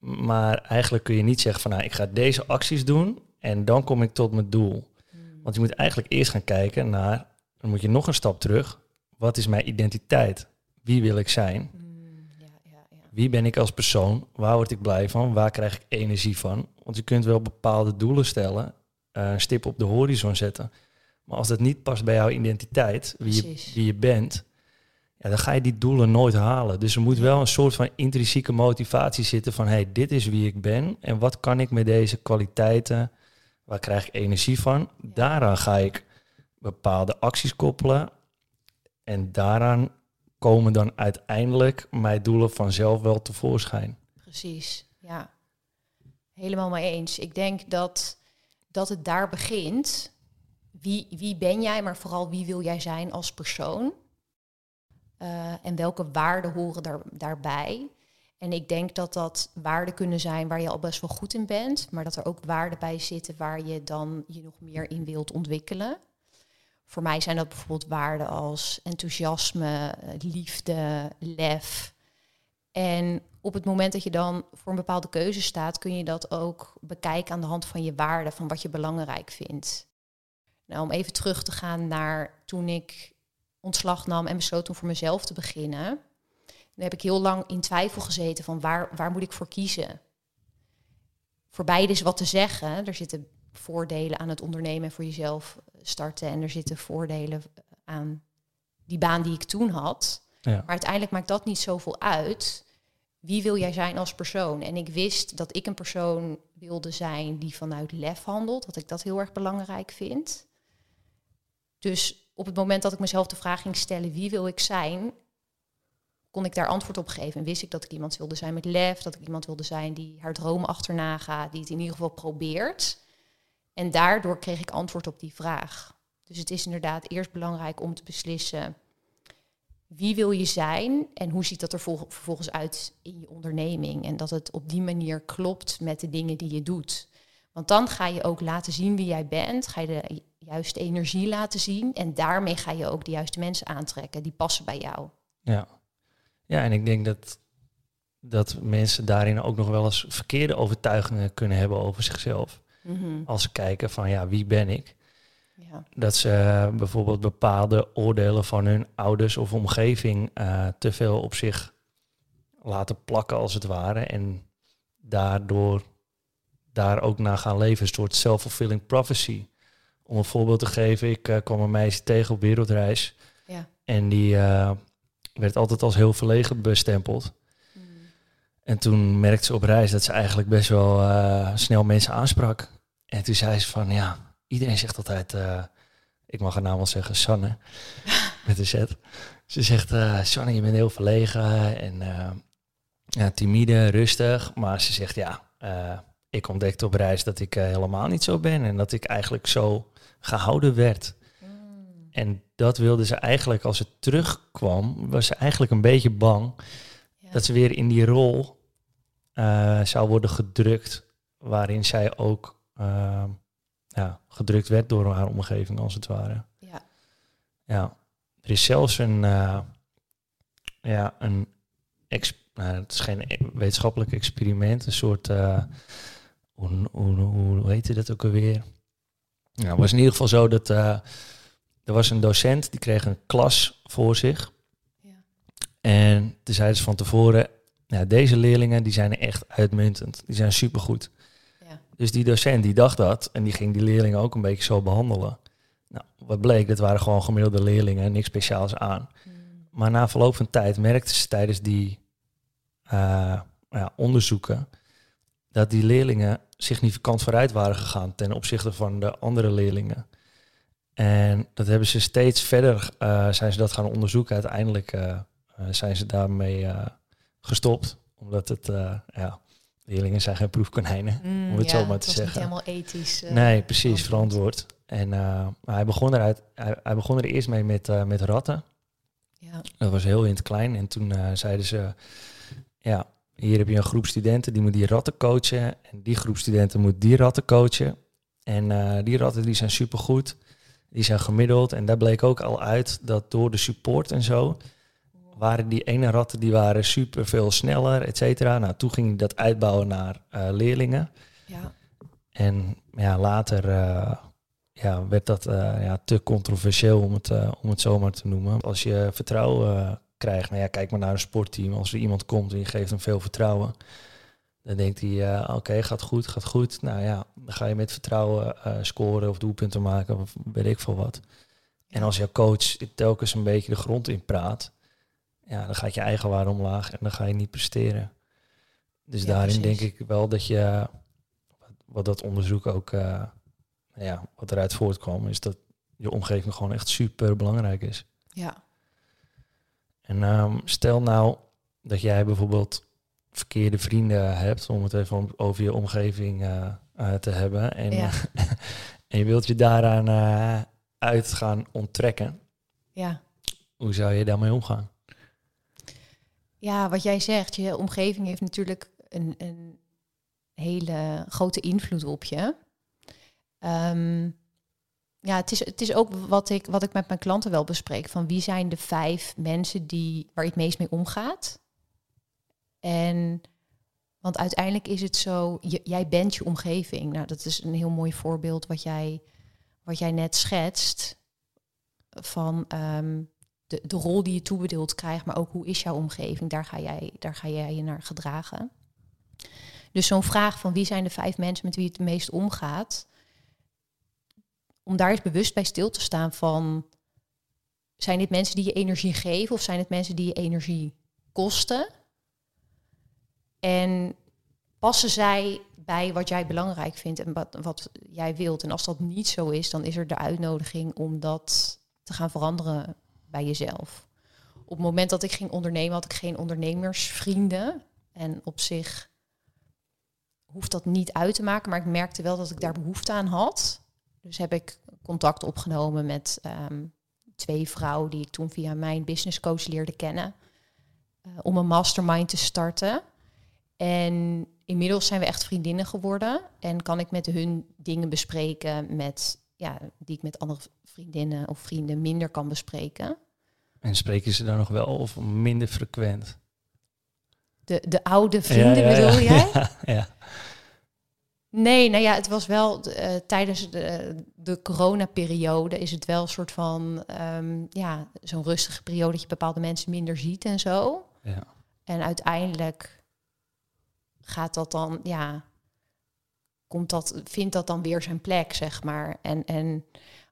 Maar eigenlijk kun je niet zeggen van nou, ik ga deze acties doen en dan kom ik tot mijn doel. Hmm. Want je moet eigenlijk eerst gaan kijken naar, dan moet je nog een stap terug. Wat is mijn identiteit? Wie wil ik zijn? Hmm, ja, ja, ja. Wie ben ik als persoon? Waar word ik blij van? Waar krijg ik energie van? Want je kunt wel bepaalde doelen stellen, uh, een stip op de horizon zetten. Maar als dat niet past bij jouw identiteit, wie je, wie je bent, ja, dan ga je die doelen nooit halen. Dus er moet wel een soort van intrinsieke motivatie zitten van hey, dit is wie ik ben en wat kan ik met deze kwaliteiten, waar krijg ik energie van? Daaraan ga ik bepaalde acties koppelen en daaraan komen dan uiteindelijk mijn doelen vanzelf wel tevoorschijn. Precies, ja. Helemaal mee eens. Ik denk dat, dat het daar begint. Wie, wie ben jij, maar vooral wie wil jij zijn als persoon? Uh, en welke waarden horen daar, daarbij? En ik denk dat dat waarden kunnen zijn waar je al best wel goed in bent, maar dat er ook waarden bij zitten waar je dan je nog meer in wilt ontwikkelen. Voor mij zijn dat bijvoorbeeld waarden als enthousiasme, liefde, lef. En op het moment dat je dan voor een bepaalde keuze staat, kun je dat ook bekijken aan de hand van je waarden, van wat je belangrijk vindt. Nou, om even terug te gaan naar toen ik ontslag nam en besloot om voor mezelf te beginnen. Dan heb ik heel lang in twijfel gezeten van waar, waar moet ik voor kiezen. Voor beide is wat te zeggen. Er zitten voordelen aan het ondernemen en voor jezelf starten. En er zitten voordelen aan die baan die ik toen had. Ja. Maar uiteindelijk maakt dat niet zoveel uit. Wie wil jij zijn als persoon? En ik wist dat ik een persoon wilde zijn die vanuit lef handelt. Dat ik dat heel erg belangrijk vind. Dus op het moment dat ik mezelf de vraag ging stellen, wie wil ik zijn, kon ik daar antwoord op geven. En wist ik dat ik iemand wilde zijn met lef, dat ik iemand wilde zijn die haar droom achterna gaat, die het in ieder geval probeert. En daardoor kreeg ik antwoord op die vraag. Dus het is inderdaad eerst belangrijk om te beslissen wie wil je zijn en hoe ziet dat er vervolgens uit in je onderneming. En dat het op die manier klopt met de dingen die je doet. Want dan ga je ook laten zien wie jij bent, ga je de juiste energie laten zien en daarmee ga je ook de juiste mensen aantrekken die passen bij jou. Ja, ja en ik denk dat, dat mensen daarin ook nog wel eens verkeerde overtuigingen kunnen hebben over zichzelf. Mhm. Als ze kijken van ja, wie ben ik? Ja. Dat ze bijvoorbeeld bepaalde oordelen van hun ouders of omgeving uh, te veel op zich laten plakken als het ware. En daardoor daar ook naar gaan leven. Een soort self-fulfilling prophecy. Om een voorbeeld te geven, ik uh, kwam een meisje tegen op wereldreis. Ja. En die uh, werd altijd als heel verlegen bestempeld. Mm. En toen merkte ze op reis dat ze eigenlijk best wel uh, snel mensen aansprak. En toen zei ze van, ja, iedereen zegt altijd, ik mag haar naam wel zeggen, Sanne, met een Z. Ze zegt, Sanne, je bent heel verlegen en ja, timide, rustig. Maar ze zegt, ja, ik ontdekte op reis dat ik helemaal niet zo ben. En dat ik eigenlijk zo gehouden werd. Mm. En dat wilde ze eigenlijk, als ze terugkwam, was ze eigenlijk een beetje bang dat ze weer in die rol uh, zou worden gedrukt, waarin zij ook uh, ja, gedrukt werd door haar omgeving, als het ware. Ja. ja. Er is zelfs een, uh, ja, een nou, het is geen wetenschappelijk experiment, een soort, hoe, hoe, hoe heet dat ook alweer? Nou, het was in ieder geval zo dat uh, er was een docent die kreeg een klas voor zich. Ja. En toen zeiden ze van tevoren, nou, deze leerlingen die zijn echt uitmuntend. Die zijn supergoed. Ja. Dus die docent die dacht dat en die ging die leerlingen ook een beetje zo behandelen. Nou, wat bleek, dat waren gewoon gemiddelde leerlingen, niks speciaals aan. Hmm. Maar na verloop van tijd merkten ze tijdens die uh, ja, onderzoeken dat die leerlingen significant vooruit waren gegaan ten opzichte van de andere leerlingen. En dat hebben ze steeds verder, uh, zijn ze dat gaan onderzoeken. Uiteindelijk uh, zijn ze daarmee gestopt, omdat het, ja, leerlingen zijn geen proefkonijnen, mm, om het zo maar te zeggen. Niet helemaal ethisch. nee, precies, verantwoord. En hij, begon eruit, hij, hij, begon er eerst mee met, met ratten. Ja. Dat was heel in het klein. En toen zeiden ze, ja, hier heb je een groep studenten die moet die ratten coachen. En die groep studenten moet die ratten coachen. En uh, die ratten die zijn supergoed. Die zijn gemiddeld. En daar bleek ook al uit dat door de support en zo... waren die ene ratten die waren super veel sneller, et cetera. Nou, toen ging dat uitbouwen naar uh, leerlingen. Ja. En ja, later uh, ja, werd dat ja, te controversieel om het, om het zomaar te noemen. Als je vertrouwen krijgt. Nou ja, kijk maar naar een sportteam. Als er iemand komt en je geeft hem veel vertrouwen, dan denkt hij, uh, oké, gaat goed, gaat goed. Nou ja, dan ga je met vertrouwen uh, scoren of doelpunten maken of weet ik veel wat. En als jouw coach telkens een beetje de grond in praat, ja, dan gaat je eigen waarde omlaag en dan ga je niet presteren. Dus daarin denk ik wel dat je, wat dat onderzoek ook, uh, ja, wat eruit voortkwam, is dat je omgeving gewoon echt super belangrijk is. Ja, en um, stel nou dat jij bijvoorbeeld verkeerde vrienden hebt, om het even over je omgeving uh, uh, te hebben. En, ja. en je wilt je daaraan uh, uit gaan onttrekken. Ja. Hoe zou je daarmee omgaan? Ja, wat jij zegt, je omgeving heeft natuurlijk een, een hele grote invloed op je. Um, ja, het is, het is ook wat ik, wat ik met mijn klanten wel bespreek. Van wie zijn de vijf mensen die, waar je het meest mee omgaat? En want uiteindelijk is het zo, jij bent je omgeving. Nou, dat is een heel mooi voorbeeld wat jij, wat jij net schetst. Van ehm, de, de rol die je toebedeeld krijgt, maar ook hoe is jouw omgeving? Daar ga jij, daar ga jij je naar gedragen. Dus zo'n vraag van wie zijn de vijf mensen met wie het meest omgaat, om daar eens bewust bij stil te staan van, zijn dit mensen die je energie geven of zijn het mensen die je energie kosten? En passen zij bij wat jij belangrijk vindt en wat, wat jij wilt? En als dat niet zo is, dan is er de uitnodiging om dat te gaan veranderen bij jezelf. Op het moment dat ik ging ondernemen, had ik geen ondernemersvrienden. En op zich hoeft dat niet uit te maken, maar ik merkte wel dat ik daar behoefte aan had. Dus heb ik contact opgenomen met ehm, twee vrouwen die ik toen via mijn business coach leerde kennen. Uh, om een mastermind te starten. En inmiddels zijn we echt vriendinnen geworden. En kan ik met hun dingen bespreken met, ja, die ik met andere vriendinnen of vrienden minder kan bespreken. En spreken ze dan nog wel of minder frequent? De, de oude vrienden bedoel jij? ja. Nee, nou ja, het was wel uh, tijdens de, de coronaperiode is het wel een soort van um, ja, zo'n rustige periode dat je bepaalde mensen minder ziet en zo. Ja. En uiteindelijk gaat dat dan, ja, komt dat, vindt dat dan weer zijn plek, zeg maar. En, en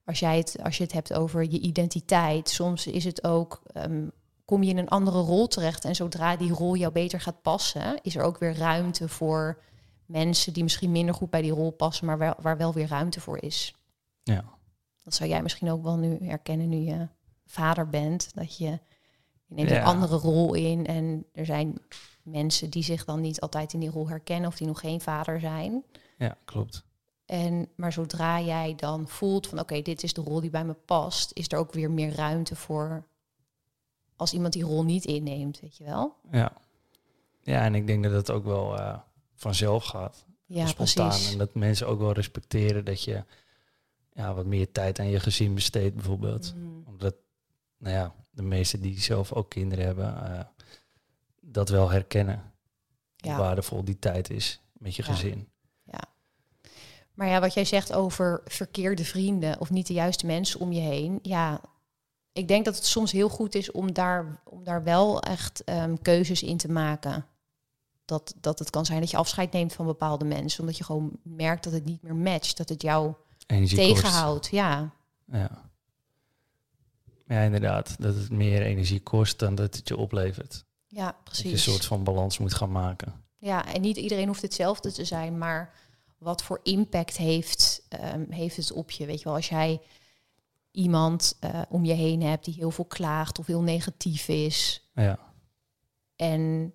als jij het, als je het hebt over je identiteit, soms is het ook, um, kom je in een andere rol terecht. En zodra die rol jou beter gaat passen, is er ook weer ruimte voor mensen die misschien minder goed bij die rol passen, maar wel, waar wel weer ruimte voor is. Ja. Dat zou jij misschien ook wel nu herkennen nu je vader bent. Dat je, je neemt een andere rol in. En er zijn mensen die zich dan niet altijd in die rol herkennen of die nog geen vader zijn. Ja, klopt. En, maar zodra jij dan voelt van oké, dit is de rol die bij me past, is er ook weer meer ruimte voor als iemand die rol niet inneemt, weet je wel? Ja. Ja, en ik denk dat het ook wel uh, vanzelf gaat. Ja, spontaan. precies. En dat mensen ook wel respecteren dat je ja, wat meer tijd aan je gezin besteedt, bijvoorbeeld. Mm. Omdat, nou ja, de meesten die zelf ook kinderen hebben, uh, dat wel herkennen. Ja. Hoe waardevol die tijd is met je Ja. gezin. Ja. Maar ja, wat jij zegt over verkeerde vrienden of niet de juiste mensen om je heen. Ja, ik denk dat het soms heel goed is om daar, om daar wel echt ehm, keuzes in te maken. Dat, dat het kan zijn dat je afscheid neemt van bepaalde mensen, omdat je gewoon merkt dat het niet meer matcht, dat het jou Energie kost. tegenhoudt. Ja, Ja. ja, inderdaad. Dat het meer energie kost dan dat het je oplevert. ja Dat je precies. een soort van balans moet gaan maken. Ja, en niet iedereen hoeft hetzelfde te zijn, maar wat voor impact heeft, ehm, heeft het op je? Weet je wel, als jij iemand eh, om je heen hebt die heel veel klaagt of heel negatief is Ja, en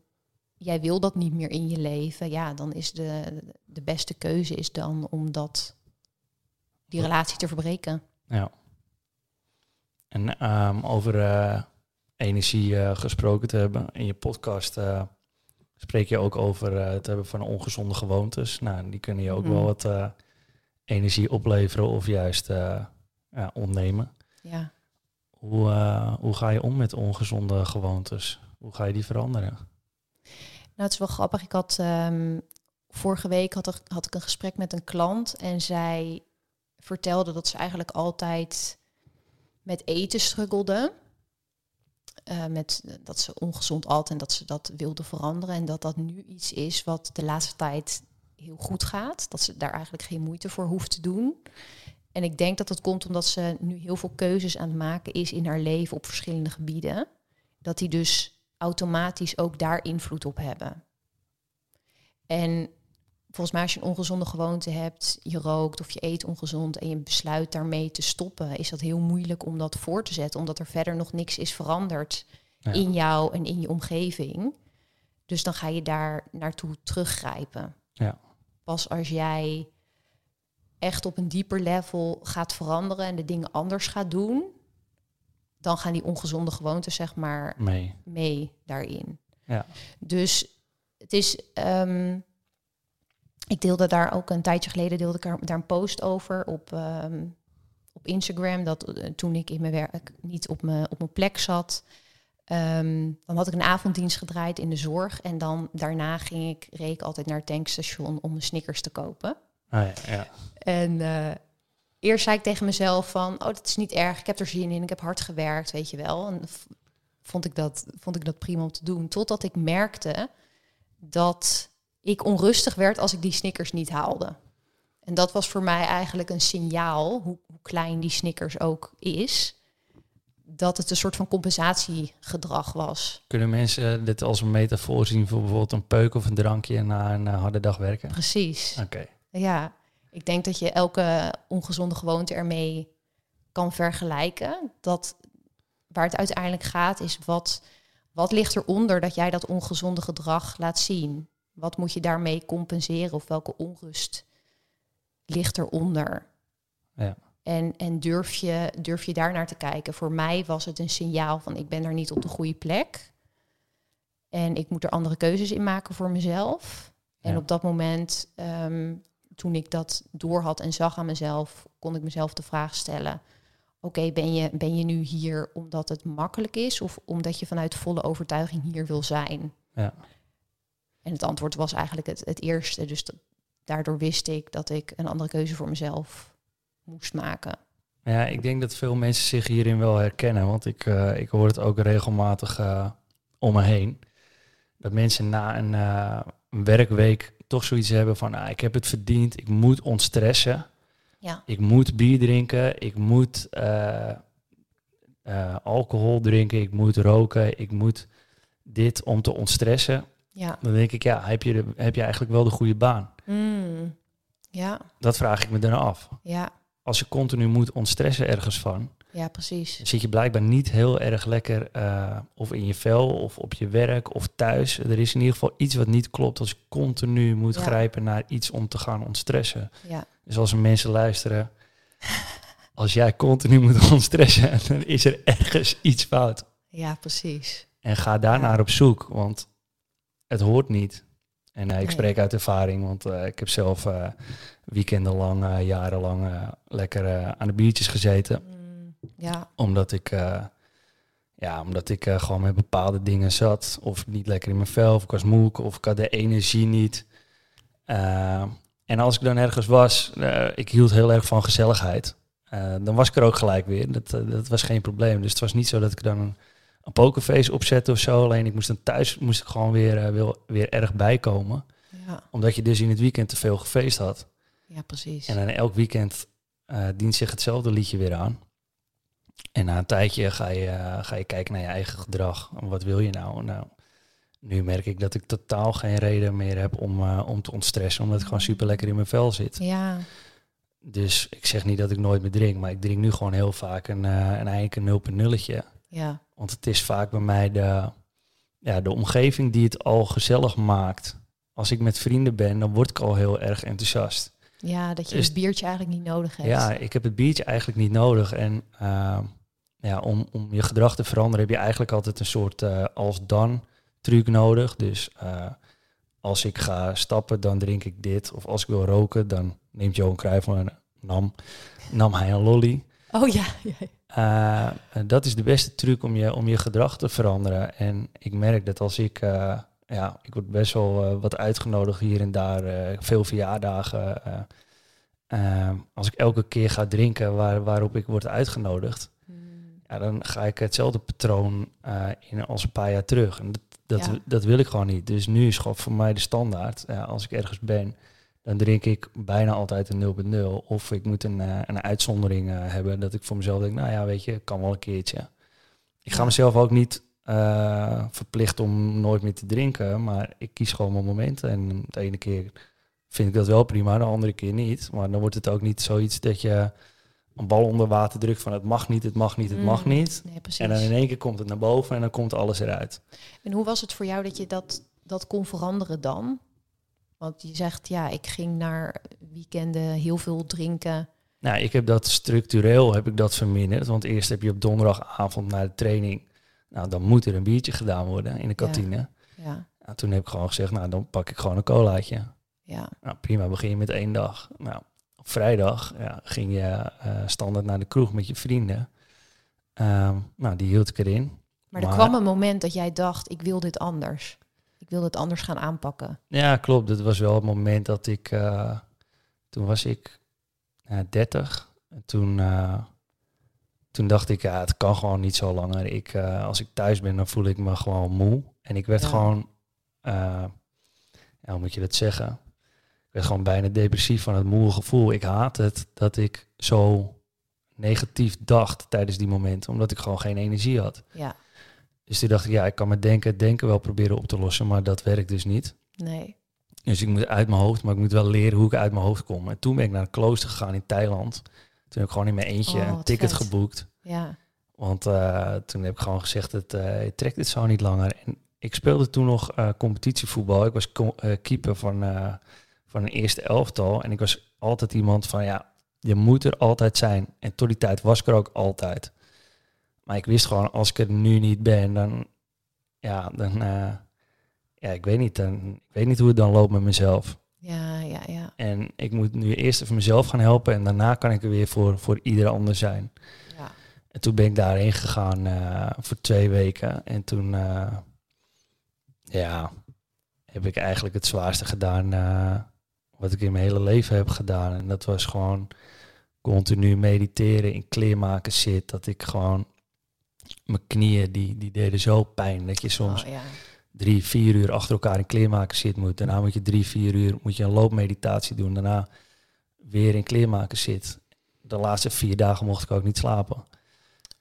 jij wil dat niet meer in je leven, ja, dan is de, de beste keuze is dan om dat, die relatie te verbreken. ja. En ehm, over eh, energie eh, gesproken te hebben. In je podcast eh, spreek je ook over het hebben van ongezonde gewoontes. Nou, die kunnen je ook Mhm. wel wat energie opleveren of juist ja, ontnemen. Ja. Hoe, hoe ga je om met ongezonde gewoontes? Hoe ga je die veranderen? Nou, het is wel grappig. Ik had ehm, vorige week had, ik een gesprek met een klant en zij vertelde dat ze eigenlijk altijd met eten struggelde. Eh, met eh, dat ze ongezond at en dat ze dat wilde veranderen. En dat dat nu iets is wat de laatste tijd heel goed gaat. Dat ze daar eigenlijk geen moeite voor hoeft te doen. En ik denk dat het komt omdat ze nu heel veel keuzes aan het maken is in haar leven op verschillende gebieden. Dat die dus automatisch ook daar invloed op hebben. En volgens mij als je een ongezonde gewoonte hebt, je rookt of je eet ongezond en je besluit daarmee te stoppen, is dat heel moeilijk om dat voor te zetten, omdat er verder nog niks is veranderd Ja. in jou en in je omgeving. Dus dan ga je daar naartoe teruggrijpen. Ja. Pas als jij echt op een dieper level gaat veranderen en de dingen anders gaat doen, dan gaan die ongezonde gewoontes zeg maar Mee. mee daarin. Ja. Dus het is. ehm, ik deelde daar ook een tijdje geleden deelde ik daar een post over op, ehm, op Instagram. Dat eh, toen ik in mijn werk niet op mijn, op mijn plek zat, Ehm, dan had ik een avonddienst gedraaid in de zorg. En dan daarna ging ik, reed ik altijd naar het tankstation om een Snickers te kopen. Ah, ja, ja. En eh, eerst zei ik tegen mezelf van, oh, dat is niet erg. Ik heb er zin in. Ik heb hard gewerkt, weet je wel. En vond ik dat, vond ik dat prima om te doen. Totdat ik merkte dat ik onrustig werd als ik die Snickers niet haalde. En dat was voor mij eigenlijk een signaal, hoe, hoe klein die Snickers ook is, dat het een soort van compensatiegedrag was. Kunnen mensen dit als een metafoor zien voor bijvoorbeeld een peuk of een drankje na een harde dag werken? Precies. Oké. Ja, ik denk dat je elke ongezonde gewoonte ermee kan vergelijken. Dat waar het uiteindelijk gaat is wat, wat ligt eronder dat jij dat ongezonde gedrag laat zien? Wat moet je daarmee compenseren of welke onrust ligt eronder? Ja. En, en durf, je, durf je daar naar te kijken? Voor mij was het een signaal van ik ben er niet op de goede plek. En ik moet er andere keuzes in maken voor mezelf. En op dat moment, ehm, toen ik dat doorhad en zag aan mezelf, kon ik mezelf de vraag stellen: Oké, ben, je, ben je nu hier omdat het makkelijk is of omdat je vanuit volle overtuiging hier wil zijn? Ja. En het antwoord was eigenlijk het, het eerste. Dus dat- daardoor wist ik dat ik een andere keuze voor mezelf moest maken. Ja, ik denk dat veel mensen zich hierin wel herkennen, want ik, eh, ik hoor het ook regelmatig eh, om me heen. Dat mensen na een, eh, een werkweek toch zoiets hebben van, ah, ik heb het verdiend, ik moet ontstressen, Ja, ik moet bier drinken, ik moet eh, eh, alcohol drinken, ik moet roken, ik moet dit om te ontstressen. ja. Dan denk ik, ja, heb je, de, heb je eigenlijk wel de goede baan? Mm. Ja, Dat vraag ik me dan af. ja, Als je continu moet ontstressen ergens van, ja, precies. Dan zit je blijkbaar niet heel erg lekker eh, of in je vel of op je werk of thuis. Er is in ieder geval iets wat niet klopt als je continu moet Ja. grijpen naar iets om te gaan ontstressen. Ja, Dus als mensen luisteren, als jij continu moet ontstressen, dan is er ergens iets fout. ja, precies. En ga daarnaar op zoek, want het hoort niet. En eh, ik spreek uit ervaring, want eh, ik heb zelf weekendenlang, eh, jarenlang lekker aan de biertjes gezeten Mm, ja, omdat ik, eh, ja, omdat ik eh, gewoon met bepaalde dingen zat. Of niet lekker in mijn vel, of ik was moe, of ik had de energie niet. Eh, en als ik dan ergens was, ik hield heel erg van gezelligheid. Dan was ik er ook gelijk weer. Dat, dat was geen probleem. Dus het was niet zo dat ik dan een, een pokerface opzette of zo. Alleen ik moest dan thuis moest ik gewoon weer, wil- weer erg bijkomen. ja, Omdat je dus in het weekend te veel gefeest had. ja, precies. En dan elk weekend eh, dient zich hetzelfde liedje weer aan. En na een tijdje ga je, ga je kijken naar je eigen gedrag. Wat wil je nou? Nou, nu merk ik dat ik totaal geen reden meer heb om, eh, om te ontstressen. Omdat ik gewoon super lekker in mijn vel zit. Ja, Dus ik zeg niet dat ik nooit meer drink. Maar ik drink nu gewoon heel vaak een, eh een Heineken 0.0'tje. ja, Want het is vaak bij mij de, ja, de omgeving die het al gezellig maakt. Als ik met vrienden ben, dan word ik al heel erg enthousiast. Ja, dat je Dus- het biertje eigenlijk niet nodig hebt. Ja, ik heb het biertje eigenlijk niet nodig. En eh, ja, om, om je gedrag te veranderen heb je eigenlijk altijd een soort eh, als-dan truc nodig. Dus eh, als ik ga stappen, dan drink ik dit. Of als ik wil roken, dan neemt Johan Cruijff een nam, nam hij een lolly. Oh ja, ja. Eh, dat is de beste truc om je, om je gedrag te veranderen. En ik merk dat als ik, ja, ik word best wel eh, wat uitgenodigd hier en daar, eh, veel verjaardagen. eh, als ik elke keer ga drinken waar, waarop ik word uitgenodigd, Mm, ja, dan ga ik hetzelfde patroon in als een paar jaar terug. En dat, dat, Ja. dat wil ik gewoon niet. Dus nu is gewoon voor mij de standaard. Als ik ergens ben, dan drink ik bijna altijd een 0.0. Of ik moet een, een uitzondering hebben dat ik voor mezelf denk, nou ja, weet je, kan wel een keertje. Ik ga mezelf ook niet eh, verplichten om nooit meer te drinken, maar ik kies gewoon mijn momenten. En de ene keer vind ik dat wel prima, de andere keer niet. Maar dan wordt het ook niet zoiets dat je een bal onder water drukt van het mag niet, het mag niet, het mag Mm, niet. Nee. En dan in één keer komt het naar boven en dan komt alles eruit. En hoe was het voor jou dat je dat, dat kon veranderen dan? Want je zegt, ja, ik ging naar weekenden heel veel drinken. Nou, ik heb dat structureel heb ik dat verminderd. Want eerst heb je op donderdagavond na de training. Nou, dan moet er een biertje gedaan worden in de kantine. Ja, Nou, toen heb ik gewoon gezegd, nou, dan pak ik gewoon een colaatje. ja, Nou, prima, begin je met één dag. Nou, op vrijdag ja, ging je eh, standaard naar de kroeg met je vrienden. Ehm, nou, die hield ik erin. Maar er Maar- kwam een moment dat jij dacht, ik wil dit anders. Ik wil dit anders gaan aanpakken. Ja, klopt. Dat was wel het moment dat ik... eh, toen was ik ja, 30. En toen, eh, toen dacht ik, ja, het kan gewoon niet zo langer. Ik, eh, als ik thuis ben, dan voel ik me gewoon moe. En ik werd Ja. gewoon... eh, ja, hoe moet je dat zeggen? Ik werd gewoon bijna depressief van het moe gevoel. Ik haat het dat ik zo negatief dacht tijdens die momenten. Omdat ik gewoon geen energie had. Ja, Dus toen dacht ik, ja, ik kan met denken, denken wel proberen op te lossen. Maar dat werkt dus niet. nee. Dus ik moet uit mijn hoofd, maar ik moet wel leren hoe ik uit mijn hoofd kom. En toen ben ik naar een klooster gegaan in Thailand. Toen heb ik gewoon in mijn eentje Oh, een ticket vet. geboekt. Ja, Want eh, toen heb ik gewoon gezegd, het, eh je trekt dit zo niet langer. En ik speelde toen nog eh, competitievoetbal. Ik was eh, keeper van, eh, van een eerste elftal. En ik was altijd iemand van, ja, je moet er altijd zijn. En tot die tijd was ik er ook altijd. Maar ik wist gewoon, als ik er nu niet ben, dan, ja, dan, eh, ja, ik weet niet, dan, ik weet niet hoe het dan loopt met mezelf. Ja, ja, ja. En ik moet nu eerst even mezelf gaan helpen en daarna kan ik er weer voor, voor ieder ander zijn. ja. En toen ben ik daarheen gegaan eh, voor twee weken. En toen, eh, ja, heb ik eigenlijk het zwaarste gedaan eh, wat ik in mijn hele leven heb gedaan. En dat was gewoon continu mediteren, in kleermaken zit. Dat ik gewoon, mijn knieën, die, die deden zo pijn. Dat je soms Oh, ja. Drie, vier uur achter elkaar in kleermaken zit moet. Daarna moet je drie, vier uur moet je een loopmeditatie doen. Daarna weer in kleermaken zit. De laatste vier dagen mocht ik ook niet slapen.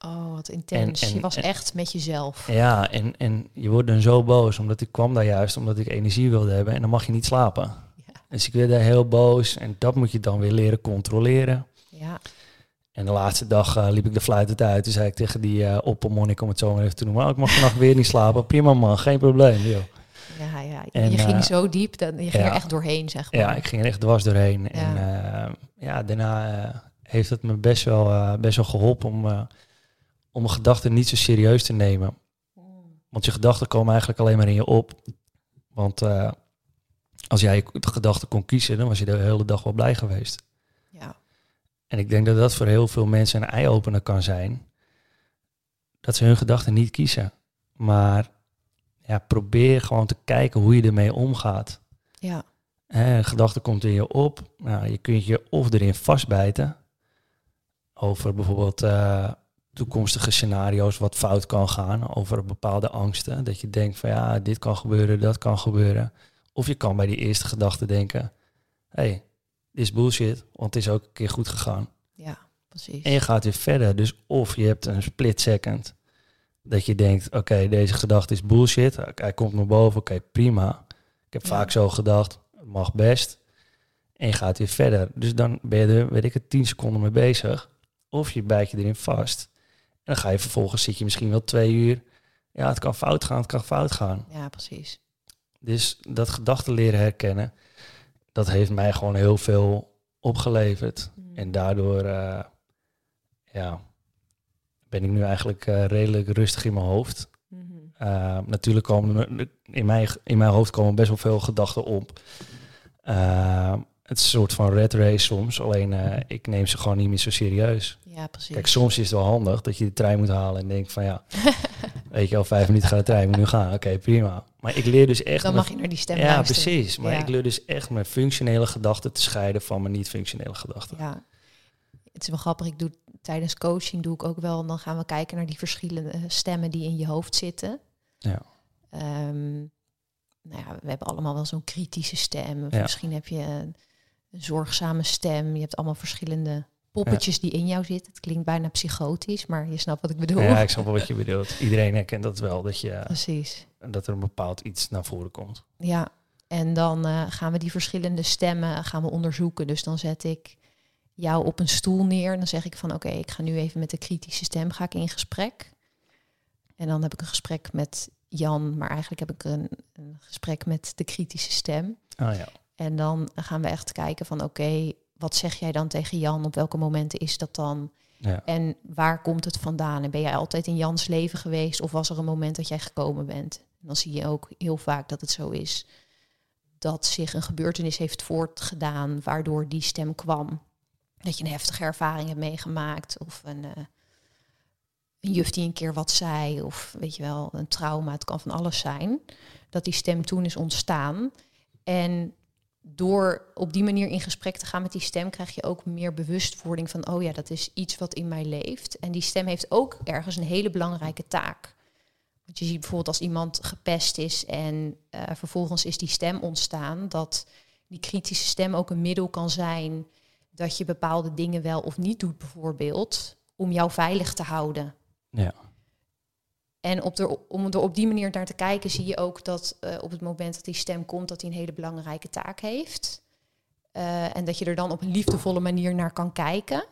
Oh, wat intens. En- en- je was en- echt met jezelf. Ja, en, en je wordt dan zo boos, omdat ik kwam daar juist omdat ik energie wilde hebben. En dan mag je niet slapen. Ja. Dus ik werd daar heel boos. En dat moet je dan weer leren controleren. Ja, En de laatste dag eh, liep ik de fluit het uit. Toen zei ik tegen die eh oppermonnik, om het zo maar even te noemen. "Oh, ik mag vannacht weer niet slapen. Prima man, geen probleem. Joh. ja, ja. En, je ging eh, zo diep, dan, je ging ja. er echt doorheen, zeg maar. Ja, ik ging er echt dwars doorheen. En Ja. eh, ja, daarna heeft het me best wel, best wel geholpen om, om mijn gedachten niet zo serieus te nemen. Want je gedachten komen eigenlijk alleen maar in je op. Want als jij je gedachten kon kiezen, dan was je de hele dag wel blij geweest. Ja, En ik denk dat dat voor heel veel mensen een eye-opener kan zijn. Dat ze hun gedachten niet kiezen. Maar ja, probeer gewoon te kijken hoe je ermee omgaat. ja, een gedachte komt in je op. Nou, je kunt je of erin vastbijten. Over bijvoorbeeld eh, toekomstige scenario's wat fout kan gaan. Over bepaalde angsten. Dat je denkt van ja, dit kan gebeuren, dat kan gebeuren. Of je kan bij die eerste gedachte denken. Hé, hey, is bullshit, want het is ook een keer goed gegaan. ja, precies. En je gaat weer verder. Dus of je hebt een split second. Dat je denkt, oké, deze gedachte is bullshit. Hij komt naar boven, oké, prima. Ik heb Ja. vaak zo gedacht, het mag best. En je gaat weer verder. Dus dan ben je er, weet ik het, 10 seconden mee bezig. Of je bijt je erin vast. En dan ga je vervolgens, zit je misschien wel twee uur. Ja, het kan fout gaan, het kan fout gaan. Ja, precies. Dus dat gedachten leren herkennen, dat heeft mij gewoon heel veel opgeleverd. Mm. En daardoor eh, ja, ben ik nu eigenlijk eh, redelijk rustig in mijn hoofd. Mhm. Uh, natuurlijk komen er, in mijn, in mijn hoofd komen best wel veel gedachten op. Het is een soort van red race soms, alleen uh, ik neem ze gewoon niet meer zo serieus. Ja, precies. Kijk, soms is het wel handig dat je de trein moet halen en denkt van ja, weet je al vijf minuten gaat de trein, moet nu gaan. Oké, okay, prima. Maar ik leer dus echt... Dan mag je naar die stem Ja, luisteren. precies. Maar Ja. ik leer dus echt mijn functionele gedachten te scheiden van mijn niet-functionele gedachten. Ja. Het is wel grappig. Ik doe tijdens coaching doe ik ook wel. Dan gaan we kijken naar die verschillende stemmen die in je hoofd zitten. Ja. Ehm, nou ja, we hebben allemaal wel zo'n kritische stem. Ja. Misschien heb je een, een zorgzame stem. Je hebt allemaal verschillende poppetjes die in jou zitten. Het klinkt bijna psychotisch, maar je snapt wat ik bedoel. Ja, ik snap wel wat je bedoelt. Iedereen herkent dat wel, dat, je, Precies. dat er een bepaald iets naar voren komt. Ja, en dan eh, gaan we die verschillende stemmen gaan we onderzoeken. Dus dan zet ik jou op een stoel neer. En dan zeg ik van oké, ik ga nu even met de kritische stem ga ik in gesprek. En dan heb ik een gesprek met Jan, maar eigenlijk heb ik een, een gesprek met de kritische stem. Ah ja. En dan gaan we echt kijken van oké, wat zeg jij dan tegen Jan? Op welke momenten is dat dan? ja. En waar komt het vandaan? En ben jij altijd in Jans leven geweest? Of was er een moment dat jij gekomen bent? En dan zie je ook heel vaak dat het zo is. Dat zich een gebeurtenis heeft voortgedaan waardoor die stem kwam. Dat je een heftige ervaring hebt meegemaakt. Of een, eh, een juf die een keer wat zei, of weet je wel, een trauma, het kan van alles zijn, dat die stem toen is ontstaan. En door op die manier in gesprek te gaan met die stem, krijg je ook meer bewustwording van, oh ja, dat is iets wat in mij leeft. En die stem heeft ook ergens een hele belangrijke taak. Want je ziet bijvoorbeeld als iemand gepest is en uh, vervolgens is die stem ontstaan, dat die kritische stem ook een middel kan zijn dat je bepaalde dingen wel of niet doet, bijvoorbeeld, om jou veilig te houden. Ja. En op de, om er op die manier naar te kijken, zie je ook dat uh, op het moment dat die stem komt, dat hij een hele belangrijke taak heeft. Uh, en dat je er dan op een liefdevolle manier naar kan kijken.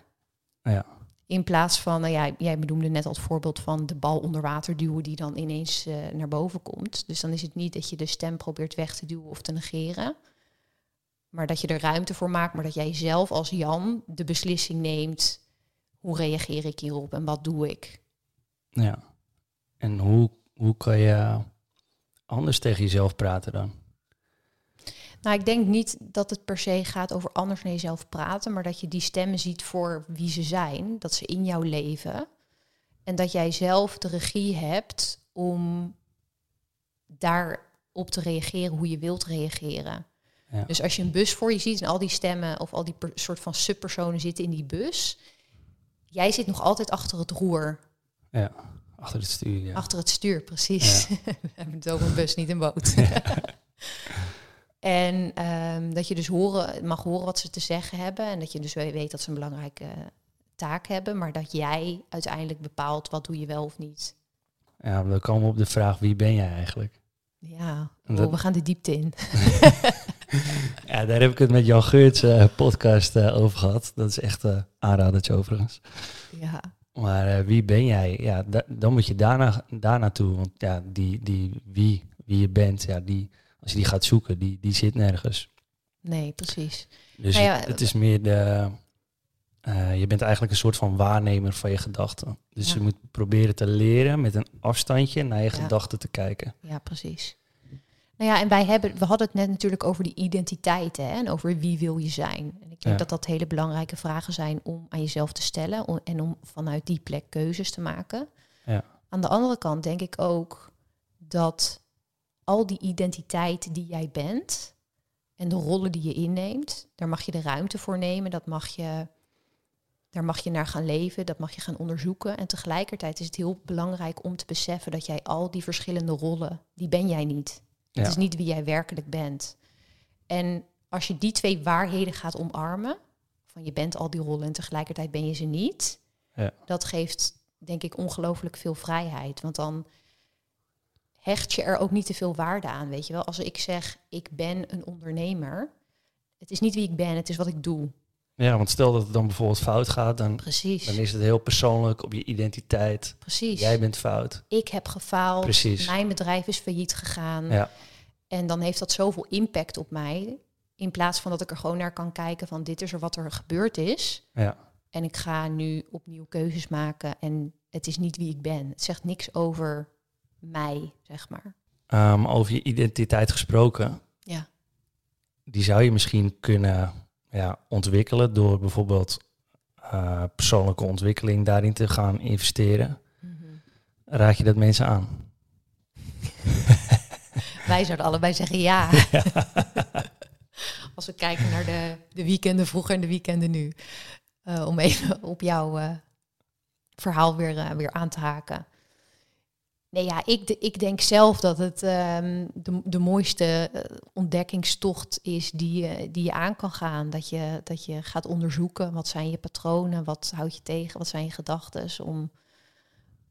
Ja. In plaats van, nou ja, jij bedoelde net als voorbeeld van de bal onder water duwen die dan ineens uh, naar boven komt. Dus dan is het niet dat je de stem probeert weg te duwen of te negeren. Maar dat je er ruimte voor maakt, maar dat jij zelf als Jan de beslissing neemt. Hoe reageer ik hierop en wat doe ik? Ja. En hoe, hoe kan je anders tegen jezelf praten dan? Nou, ik denk niet dat het per se gaat over anders naar jezelf praten, maar dat je die stemmen ziet voor wie ze zijn, dat ze in jouw leven. En dat jij zelf de regie hebt om daarop te reageren hoe je wilt reageren. Ja. Dus als je een bus voor je ziet en al die stemmen of al die soort van subpersonen zitten in die bus, jij zit nog altijd achter het roer. Ja. Achter het stuur, ja. Achter het stuur, precies. Ja. We hebben het over een bus, niet een boot. en um, dat je dus horen, mag horen wat ze te zeggen hebben. En dat je dus weet dat ze een belangrijke taak hebben. Maar dat jij uiteindelijk bepaalt wat doe je wel of niet. Ja, dan komen we op de vraag, wie ben jij eigenlijk? Ja, oh, we gaan de diepte in. ja, daar heb ik het met Jan Geurts uh, podcast uh, over gehad. Dat is echt uh, aanradertje overigens. Ja. Maar uh, wie ben jij? Ja, da dan moet je daarna, daar naartoe. Want ja, die, die wie, wie je bent, ja, die, als je die gaat zoeken, die, die zit nergens. Nee, precies. Dus nou ja, het, het, is meer de... Uh, je bent eigenlijk een soort van waarnemer van je gedachten. Dus ja. je moet proberen te leren met een afstandje naar je ja. gedachten te kijken. Ja, precies. Nou ja, en wij hebben, we hadden het net natuurlijk over die identiteiten hè, en over wie wil je zijn. En ik denk ja. dat dat hele belangrijke vragen zijn om aan jezelf te stellen om, en om vanuit die plek keuzes te maken. Ja. Aan de andere kant denk ik ook dat al die identiteit die jij bent en de rollen die je inneemt, daar mag je de ruimte voor nemen, dat mag je, daar mag je naar gaan leven, dat mag je gaan onderzoeken. En tegelijkertijd is het heel belangrijk om te beseffen dat jij al die verschillende rollen, die ben jij niet. Het is niet wie jij werkelijk bent. En als je die twee waarheden gaat omarmen, van je bent al die rollen en tegelijkertijd ben je ze niet, ja. dat geeft denk ik ongelooflijk veel vrijheid. Want dan hecht je er ook niet te veel waarde aan, weet je wel. Als ik zeg, ik ben een ondernemer, het is niet wie ik ben, het is wat ik doe. Ja, want stel dat het dan bijvoorbeeld fout gaat, dan, Precies. dan is het heel persoonlijk op je identiteit. Precies. Jij bent fout. Ik heb gefaald. Precies. Mijn bedrijf is failliet gegaan. Ja. En dan heeft dat zoveel impact op mij. In plaats van dat ik er gewoon naar kan kijken van dit is er wat er gebeurd is. Ja. En ik ga nu opnieuw keuzes maken. En het is niet wie ik ben. Het zegt niks over mij, zeg maar. Um, over je identiteit gesproken. Ja. Die zou je misschien kunnen ja, ontwikkelen door bijvoorbeeld uh, persoonlijke ontwikkeling daarin te gaan investeren. Mm -hmm. Raad je dat mensen aan? Wij zouden allebei zeggen ja. ja. Als we kijken naar de, de weekenden vroeger en de weekenden nu. Uh, om even op jouw uh, verhaal weer, weer aan te haken. Nee, ja, ik, ik denk zelf dat het um, de, mooiste ontdekkingstocht is die je, die je aan kan gaan. Dat je, dat je gaat onderzoeken wat zijn je patronen, wat houd je tegen, wat zijn je gedachten. Om,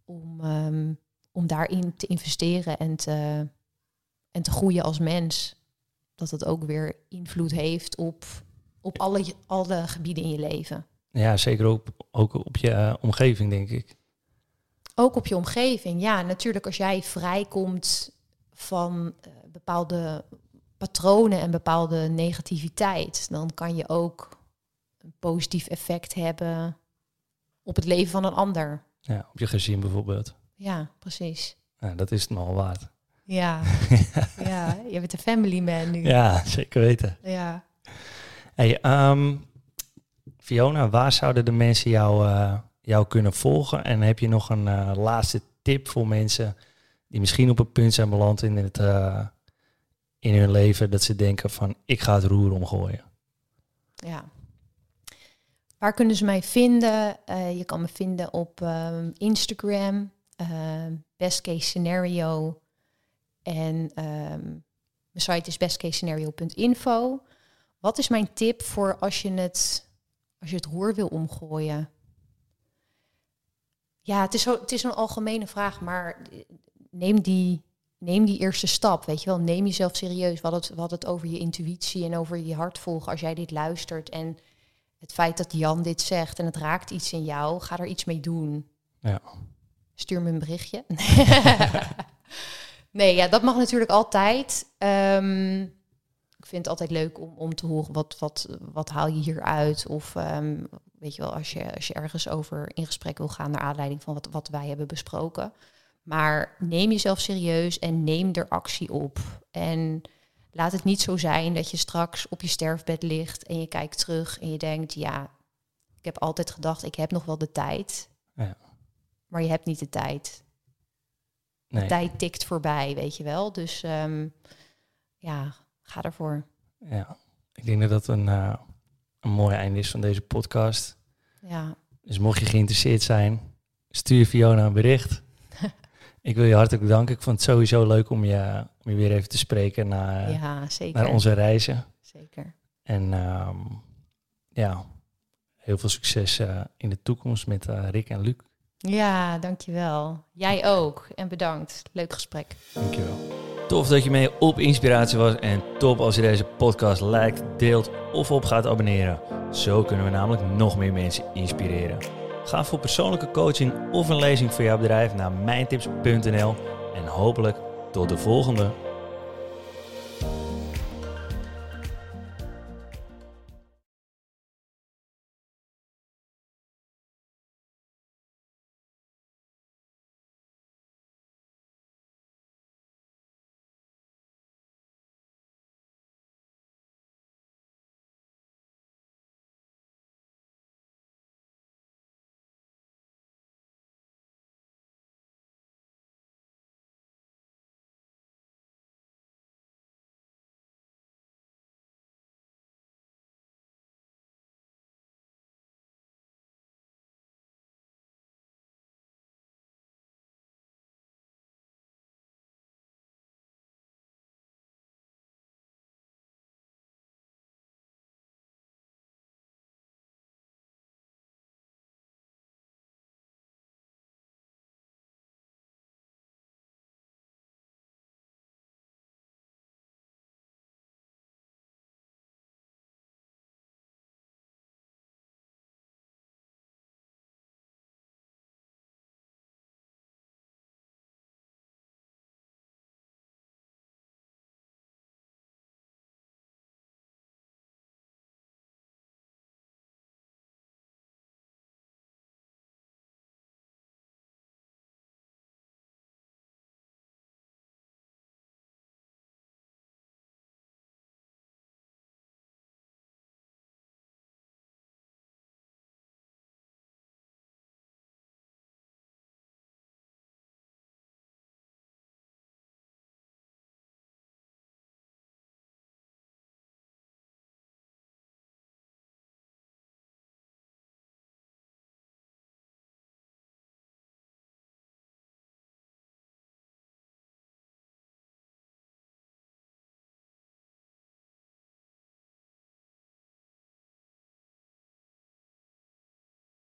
om, um, om daarin te investeren en te, en te groeien als mens. Dat het ook weer invloed heeft op, op alle, alle gebieden in je leven. Ja, zeker ook, ook op je uh, omgeving, denk ik. Ook op je omgeving, ja. Natuurlijk, als jij vrijkomt van uh, bepaalde patronen en bepaalde negativiteit, dan kan je ook een positief effect hebben op het leven van een ander. Ja, op je gezin bijvoorbeeld. Ja, precies. Ja, dat is het nogal waard. Ja, ja, je bent een family man nu. Ja, zeker weten. Ja. Hey, um, Fiona, waar zouden de mensen jou, uh, jou kunnen volgen? En heb je nog een eh, laatste tip voor mensen die misschien op een punt zijn beland in, het, eh, in hun leven dat ze denken van ik ga het roer omgooien? Ja. Waar kunnen ze mij vinden? Eh, je kan me vinden op Instagram, best case scenario. En ehm, mijn site is bestcasescenario.info. Wat is mijn tip voor als je het, als je het roer wil omgooien? Ja, het is, zo, het is een algemene vraag, maar neem die, neem die eerste stap. Weet je wel, neem jezelf serieus. Wat het, wat het over je intuïtie en over je hart volgen als jij dit luistert. En het feit dat Jan dit zegt en het raakt iets in jou, ga er iets mee doen. Ja. Stuur me een berichtje. nee, ja, dat mag natuurlijk altijd. Ehm, ik vind het altijd leuk om, om te horen wat, wat, wat haal je hieruit. Of ehm, weet je wel, als je, als je ergens over in gesprek wil gaan naar aanleiding van wat, wat wij hebben besproken. Maar neem jezelf serieus en neem er actie op. En laat het niet zo zijn dat je straks op je sterfbed ligt en je kijkt terug en je denkt, ja, ik heb altijd gedacht, ik heb nog wel de tijd. Ja. Maar je hebt niet de tijd. Nee. De tijd tikt voorbij, weet je wel. Dus ehm, ja, ga ervoor. Ja. Ik denk dat dat een, eh, een mooi einde is van deze podcast. Ja, Dus mocht je geïnteresseerd zijn, stuur Fiona een bericht. ik wil je hartelijk bedanken. Ik vond het sowieso leuk om je, om je weer even te spreken naar, ja zeker. naar onze reizen. Zeker. En ehm, ja, heel veel succes eh, in de toekomst met eh, Rick en Luc. Ja, dankjewel. Jij ook. En bedankt. Leuk gesprek. Dankjewel. Tof dat je mee op inspiratie was en top als je deze podcast liked, deelt of op gaat abonneren. Zo kunnen we namelijk nog meer mensen inspireren. Ga voor persoonlijke coaching of een lezing voor jouw bedrijf naar mijntips.nl en hopelijk tot de volgende.